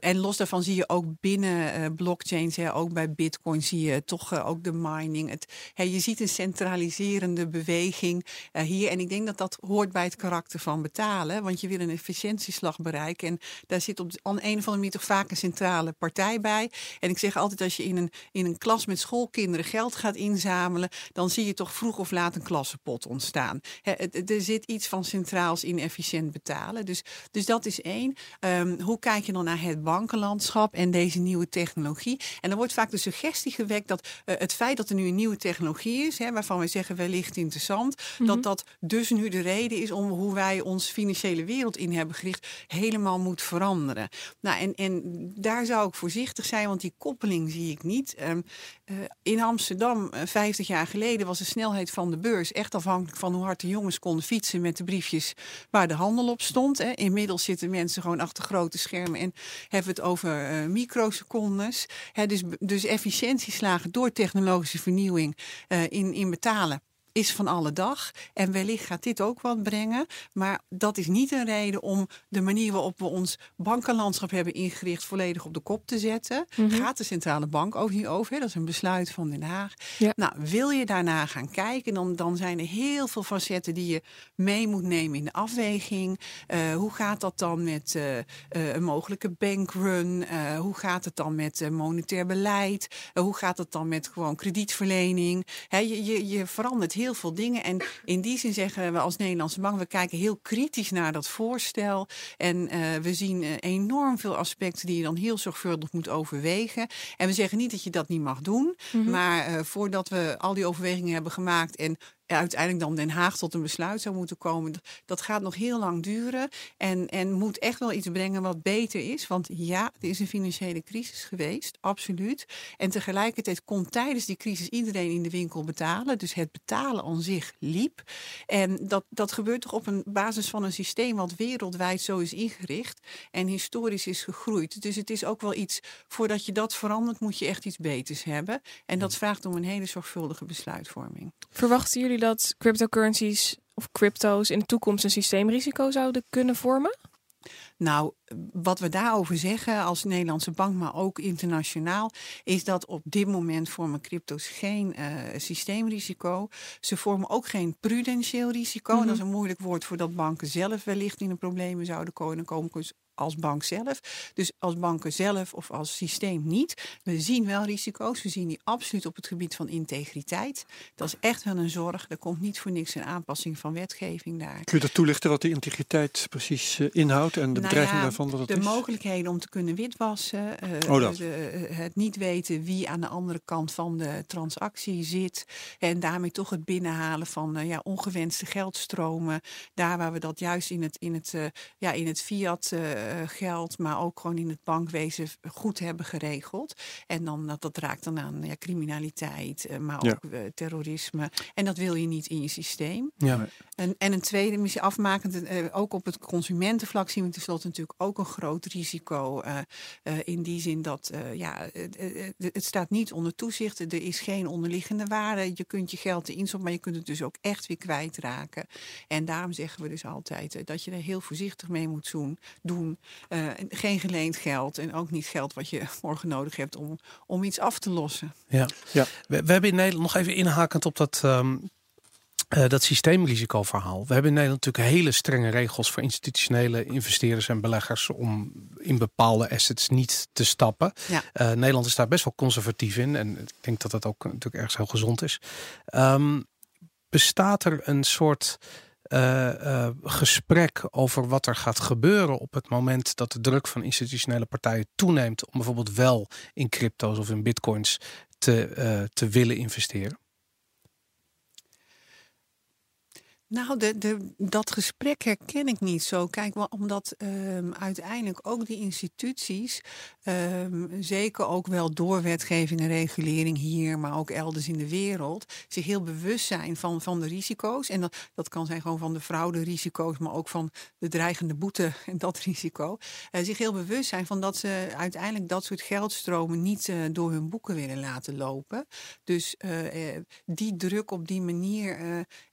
en los daarvan zie je ook binnen blockchains, hè, ook bij Bitcoin zie je toch ook de mining. Het, hè, je ziet een centraliserende beweging. Uh, hier. En ik denk dat dat hoort bij het karakter van betalen. Want je wil een efficiëntieslag bereiken. En daar zit op een of andere manier toch vaak een centrale partij bij. En ik zeg altijd, als je in een, in een klas met schoolkinderen geld gaat inzamelen, dan zie je toch vroeg of laat een klassenpot ontstaan. er zit iets van centraals in efficiënt betalen. Dus, dus dat is één. Um, hoe kijk je dan naar het bankenlandschap en deze nieuwe technologie? En dan wordt vaak de suggestie gewekt dat uh, het feit dat er nu een nieuwe technologie is, hè, waarvan we zeggen wellicht interessant, dat Mhm. dat dus nu de reden is om hoe wij ons financiële wereld in hebben gericht, helemaal moet veranderen. Nou, en, en daar zou ik voorzichtig zijn, want die koppeling zie ik niet. Um, uh, in Amsterdam, uh, eh, 50 jaar geleden, was de snelheid van de beurs echt afhankelijk van hoe hard de jongens konden fietsen met de briefjes waar de handel op stond. Hè. Inmiddels zitten mensen gewoon achter grote schermen en hebben het over uh, microsecondes. Hè, dus, dus efficiëntieslagen door technologische vernieuwing in, in betalen is van alle dag. En wellicht gaat dit ook wat brengen. Maar dat is niet een reden om de manier waarop we ons bankenlandschap hebben ingericht volledig op de kop te zetten. Mhm. Gaat de centrale bank ook niet over. Dat is een besluit van Den Haag. Nou, wil je daarna gaan kijken, dan, dan zijn er heel veel facetten die je mee moet nemen in de afweging. Uh, hoe gaat dat dan met uh, uh, een mogelijke bankrun? hoe gaat het dan met monetair beleid? hoe gaat het dan met gewoon kredietverlening? He, je, je, je verandert heel veel dingen. En in die zin zeggen we als Nederlandse Bank, we kijken heel kritisch naar dat voorstel. En uh, we zien uh, enorm veel aspecten die je dan heel zorgvuldig moet overwegen. En we zeggen niet dat je dat niet mag doen. Mm -hmm. Maar uh, voordat we al die overwegingen hebben gemaakt en uiteindelijk dan Den Haag tot een besluit zou moeten komen. Dat gaat nog heel lang duren en, en moet echt wel iets brengen wat beter is. Want ja, er is een financiële crisis geweest, absoluut. En tegelijkertijd kon tijdens die crisis iedereen in de winkel betalen. Dus het betalen aan zich liep. En dat, dat gebeurt toch op een basis van een systeem wat wereldwijd zo is ingericht en historisch is gegroeid. Dus het is ook wel iets, voordat je dat verandert, moet je echt iets beters hebben. En dat vraagt om een hele zorgvuldige besluitvorming. Verwachten jullie dat cryptocurrencies of crypto's in de toekomst een systeemrisico zouden kunnen vormen? Nou, wat we daarover zeggen als Nederlandse bank, maar ook internationaal, is dat op dit moment vormen crypto's geen uh, systeemrisico. Ze vormen ook geen prudentieel risico. Mm -hmm. Dat is een moeilijk woord voordat banken zelf wellicht in de problemen zouden komen. Als bank zelf. Dus als banken zelf of als systeem niet. We zien wel risico's. We zien die absoluut op het gebied van integriteit. Dat is echt wel een zorg. Er komt niet voor niks een aanpassing van wetgeving daar. Kun je dat toelichten wat die integriteit precies uh, inhoudt en de nou bedreiging ja, daarvan? Dat het de is? mogelijkheden om te kunnen witwassen. Uh, oh, de, het niet weten wie aan de andere kant van de transactie zit. En daarmee toch het binnenhalen van uh, ja, ongewenste geldstromen. Daar waar we dat juist in het, in het, ja, in het fiat geld, maar ook gewoon in het bankwezen goed hebben geregeld. En dan dat, dat raakt dan aan ja, criminaliteit, uh, maar ook ja. uh, terrorisme. En dat wil je niet in je systeem. Ja. En, en een tweede, missie afmakend, ook op het consumentenvlak zien we tenslotte natuurlijk ook een groot risico. in die zin dat ja, het staat niet onder toezicht. Er is geen onderliggende waarde. Je kunt je geld erin stoppen, maar je kunt het dus ook echt weer kwijtraken. En daarom zeggen we dus altijd dat je er heel voorzichtig mee moet doen. Uh, geen geleend geld en ook niet geld wat je <laughs> morgen nodig hebt om, om iets af te lossen. Ja, ja. We, we hebben in Nederland nog even inhakend op dat. Um, uh, dat systeemrisicoverhaal. We hebben in Nederland natuurlijk hele strenge regels voor institutionele investeerders en beleggers om in bepaalde assets niet te stappen. Ja. Uh, Nederland is daar best wel conservatief in en ik denk dat dat ook natuurlijk ergens heel gezond is. Um, bestaat er een soort gesprek over wat er gaat gebeuren op het moment dat de druk van institutionele partijen toeneemt om bijvoorbeeld wel in crypto's of in bitcoins te, uh, te willen investeren? Nou, de, de, dat gesprek herken ik niet zo. Kijk, omdat um, uiteindelijk ook die instituties, um, zeker ook wel door wetgeving en regulering hier, maar ook elders in de wereld, zich heel bewust zijn van, van de risico's. En dat, dat kan zijn gewoon van de fraude-risico's, maar ook van de dreigende boete <laughs> en dat risico. Uh, zich heel bewust zijn van dat ze uiteindelijk dat soort geldstromen niet uh, door hun boeken willen laten lopen. Dus uh, die druk op die manier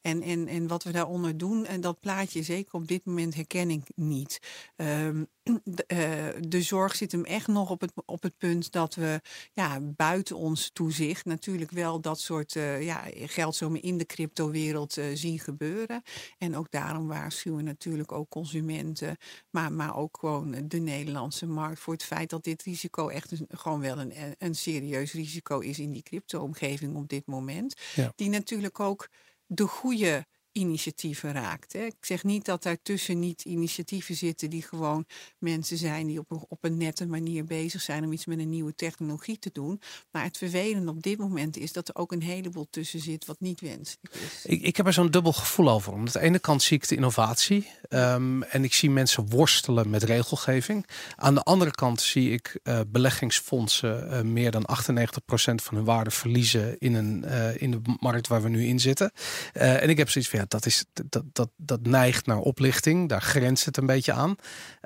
en, en, en wat we daaronder doen. En dat plaatje, zeker op dit moment, herken ik niet. Um, <clears throat> de, uh, de, zorg zit hem echt nog op het, op het punt dat we ja, buiten ons toezicht natuurlijk wel dat soort uh, ja, geldstromen in de cryptowereld uh, zien gebeuren. En ook daarom waarschuwen natuurlijk ook consumenten, maar, maar ook gewoon de Nederlandse markt voor het feit dat dit risico echt een, gewoon wel een, een serieus risico is in die crypto-omgeving op dit moment. Ja. Die natuurlijk ook de goede initiatieven raakt. Hè. Ik zeg niet dat daartussen niet initiatieven zitten die gewoon mensen zijn die op een, op een nette manier bezig zijn om iets met een nieuwe technologie te doen. Maar het vervelende op dit moment is dat er ook een heleboel tussen zit wat niet wenselijk is. Ik, ik heb er zo'n dubbel gevoel over. Aan de ene kant zie ik de innovatie um, en ik zie mensen worstelen met regelgeving. Aan de andere kant zie ik uh, beleggingsfondsen uh, meer dan 98% van hun waarde verliezen in, een, uh, in de markt waar we nu in zitten. en ik heb zoiets van ja, dat, is, dat, dat, dat neigt naar oplichting. Daar grenst het een beetje aan.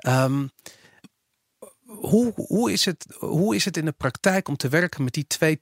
Um, hoe, hoe, is het, hoe is het in de praktijk om te werken met die twee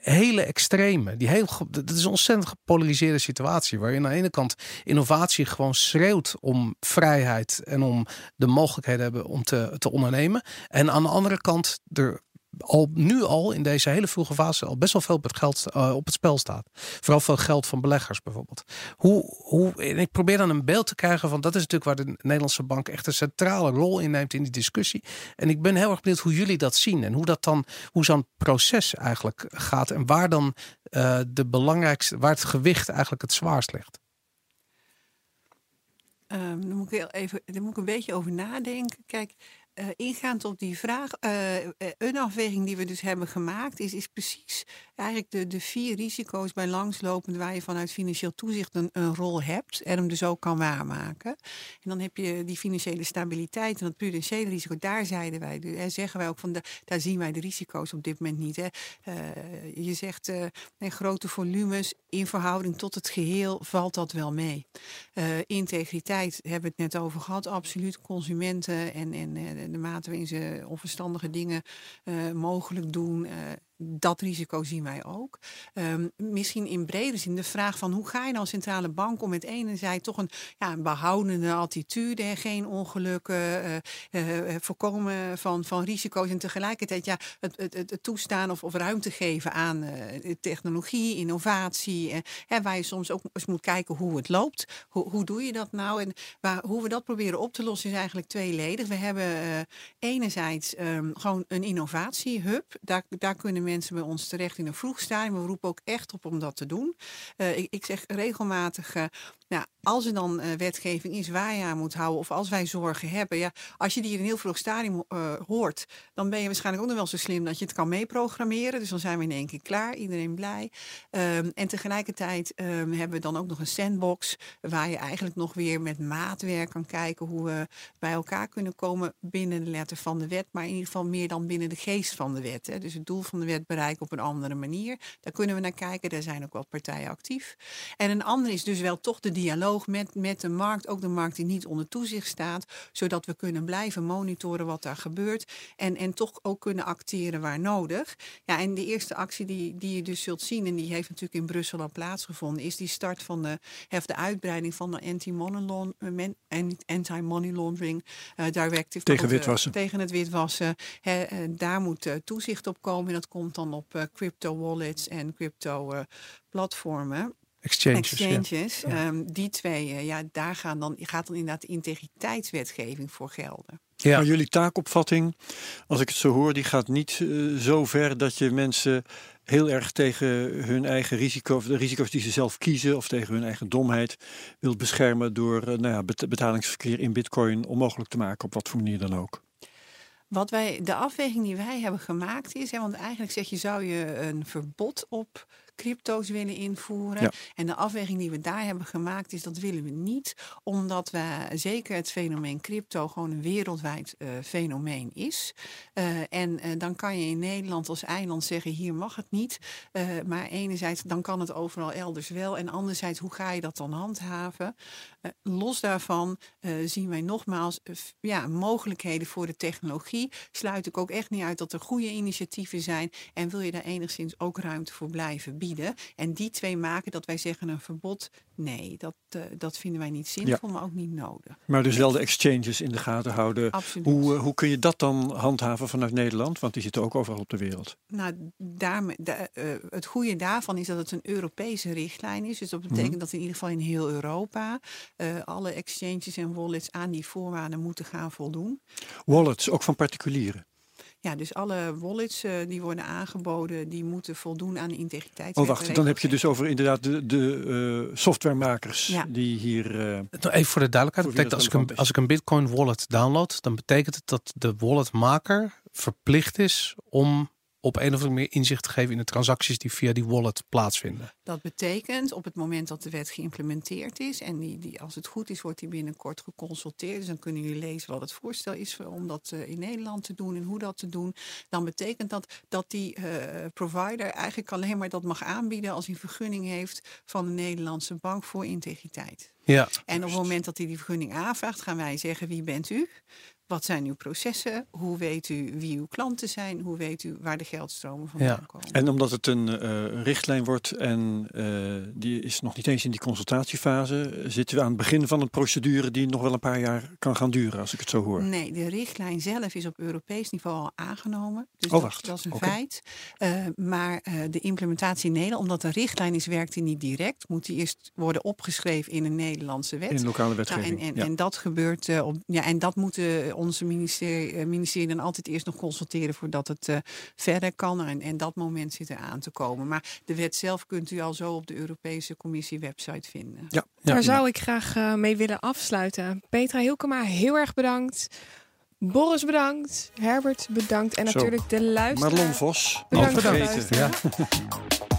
hele extreme. Die heel, dat is een ontzettend gepolariseerde situatie. Waarin aan de ene kant innovatie gewoon schreeuwt om vrijheid en om de mogelijkheden hebben om te, te ondernemen. En aan de andere kant er al nu al in deze hele vroege fase al best wel veel het geld uh, op het spel staat. Vooral veel geld van beleggers bijvoorbeeld. Hoe, hoe, en ik probeer dan een beeld te krijgen van dat is natuurlijk waar de Nederlandse bank echt een centrale rol in neemt in die discussie. En ik ben heel erg benieuwd hoe jullie dat zien en hoe dat dan, hoe zo'n proces eigenlijk gaat en waar dan uh, de belangrijkste, waar het gewicht eigenlijk het zwaarst ligt. Um, moet ik even, daar moet ik een beetje over nadenken. Kijk, uh, ingaand op die vraag, uh, een afweging die we dus hebben gemaakt, is, is precies eigenlijk de, de vier risico's bij langslopend waar je vanuit financieel toezicht een, rol hebt en hem dus ook kan waarmaken. En dan heb je die financiële stabiliteit en dat prudentiële risico. Daar zeiden wij, hè, zeggen wij ook van, daar zien wij de risico's op dit moment niet. Hè. je zegt grote volumes in verhouding tot het geheel valt dat wel mee. integriteit hebben we het net over gehad, absoluut. Consumenten en, en de mate waarin ze onverstandige dingen uh, mogelijk doen. Dat risico zien wij ook. Um, misschien in brede zin de vraag van hoe ga je dan centrale bank om met enerzijds toch een, ja, een behoudende attitude, geen ongelukken, uh, uh, voorkomen van, van risico's en tegelijkertijd ja, het, het, het toestaan of, of ruimte geven aan technologie, innovatie, en waar je soms ook eens moet kijken hoe het loopt. Hoe, hoe doe je dat nou? En waar, hoe we dat proberen op te lossen is eigenlijk tweeledig. We hebben enerzijds um, gewoon een innovatiehub. Daar, daar kunnen mensen bij ons terecht in een vroeg stadium. We roepen ook echt op om dat te doen. Uh, ik, ik, zeg regelmatig, uh, nou, als er dan uh, wetgeving is waar je aan moet houden, of als wij zorgen hebben, ja, als je die in een heel vroeg stadium hoort, dan ben je waarschijnlijk ook nog wel zo slim dat je het kan meeprogrammeren. Dus dan zijn we in één keer klaar, iedereen blij. Um, en tegelijkertijd um, hebben we dan ook nog een sandbox, waar je eigenlijk nog weer met maatwerk kan kijken hoe we bij elkaar kunnen komen binnen de letter van de wet, maar in ieder geval meer dan binnen de geest van de wet. Hè. Dus het doel van de wet bereiken op een andere manier. Daar kunnen we naar kijken. Daar zijn ook wel partijen actief. En een ander is dus wel toch de dialoog met, met de markt. Ook de markt die niet onder toezicht staat. Zodat we kunnen blijven monitoren wat daar gebeurt. En, en toch ook kunnen acteren waar nodig. Ja, en de eerste actie die, die je dus zult zien. En die heeft natuurlijk in Brussel al plaatsgevonden. Is die start van de, of de uitbreiding van de anti-money laundering uh, directive. Tegen witwassen. Tegen het witwassen. He, uh, daar moet toezicht op komen. Dat komt dan op uh, crypto wallets en crypto uh, platformen. Exchanges. Exchanges. Ja. Um, die twee, uh, ja, daar gaan dan, gaat dan inderdaad de integriteitswetgeving voor gelden. Ja. Maar jullie taakopvatting, als ik het zo hoor, die gaat niet uh, zo ver dat je mensen heel erg tegen hun eigen risico, of de risico's die ze zelf kiezen, of tegen hun eigen domheid wilt beschermen door uh, nou ja, betalingsverkeer in bitcoin onmogelijk te maken, op wat voor manier dan ook. Wat wij, de afweging die wij hebben gemaakt is, hè, want eigenlijk zeg je, zou je een verbod op crypto's willen invoeren. Ja. En de afweging die we daar hebben gemaakt is dat willen we niet, omdat we zeker het fenomeen crypto gewoon een wereldwijd eh, fenomeen is. Eh, en eh, dan kan je in Nederland als eiland zeggen hier mag het niet. Maar enerzijds dan kan het overal elders wel. En anderzijds hoe ga je dat dan handhaven? Eh, los daarvan eh, zien wij nogmaals eh, ja, mogelijkheden voor de technologie. Sluit ik ook echt niet uit dat er goede initiatieven zijn. En wil je daar enigszins ook ruimte voor blijven bieden? En die twee maken dat wij zeggen een verbod. Nee, dat, dat vinden wij niet zinvol, maar ook niet nodig. Maar dus wel de exchanges in de gaten houden. Absoluut. Hoe, hoe kun je dat dan handhaven vanuit Nederland? Want die zitten ook overal op de wereld. Nou, da- het goede daarvan is dat het een Europese richtlijn is. Dus dat betekent Mhm. dat in ieder geval in heel Europa eh, alle exchanges en wallets aan die voorwaarden moeten gaan voldoen. Wallets, ook van particulieren. Ja, dus alle wallets eh, die worden aangeboden, die moeten voldoen aan de integriteit. Oh, wacht. Dan heb je dus over inderdaad de, de eh, softwaremakers Ja. die hier. eh, Nou, Even voor de duidelijkheid. Betekent als ik, een, als ik een Bitcoin wallet download, dan betekent het dat de walletmaker verplicht is om op een of andere manier inzicht te geven in de transacties die via die wallet plaatsvinden. Dat betekent op het moment dat de wet geïmplementeerd is en die, die, als het goed is, wordt die binnenkort geconsulteerd. Dus dan kunnen jullie lezen wat het voorstel is om dat eh, in Nederland te doen en hoe dat te doen. Dan betekent dat dat die eh, provider eigenlijk alleen maar dat mag aanbieden als hij vergunning heeft van de Nederlandse bank voor integriteit. Ja, En op het moment dat hij die vergunning aanvraagt, gaan wij zeggen wie bent u? Wat zijn uw processen? Hoe weet u wie uw klanten zijn? Hoe weet u waar de geldstromen vandaan Ja. komen? en omdat het een eh, richtlijn wordt en eh, die is nog niet eens in die consultatiefase, zitten we aan het begin van een procedure die nog wel een paar jaar kan gaan duren, als ik het zo hoor. Nee, de richtlijn zelf is op Europees niveau al aangenomen. Dus Oh, dat, wacht. dat is een feit. Eh, maar de implementatie in Nederland, omdat de richtlijn is, werkt die niet direct. Moet die eerst worden opgeschreven in een Nederlandse wet. In lokale Nou, wetgeving. en, en, ja. en dat gebeurt op, ja, en dat moeten onze ministerie, eh, ministerie dan altijd eerst nog consulteren voordat het eh, verder kan. En, en dat moment zit er aan te komen. Maar de wet zelf kunt u al zo op de Europese Commissie website vinden. ja. Daar zou ik graag eh, mee willen afsluiten. Petra Hilkema, heel erg bedankt. Boris bedankt. Herbert bedankt. En Zo. natuurlijk de luisteraar. Marlon Vos, Bedankt vergeten. ja. <laughs>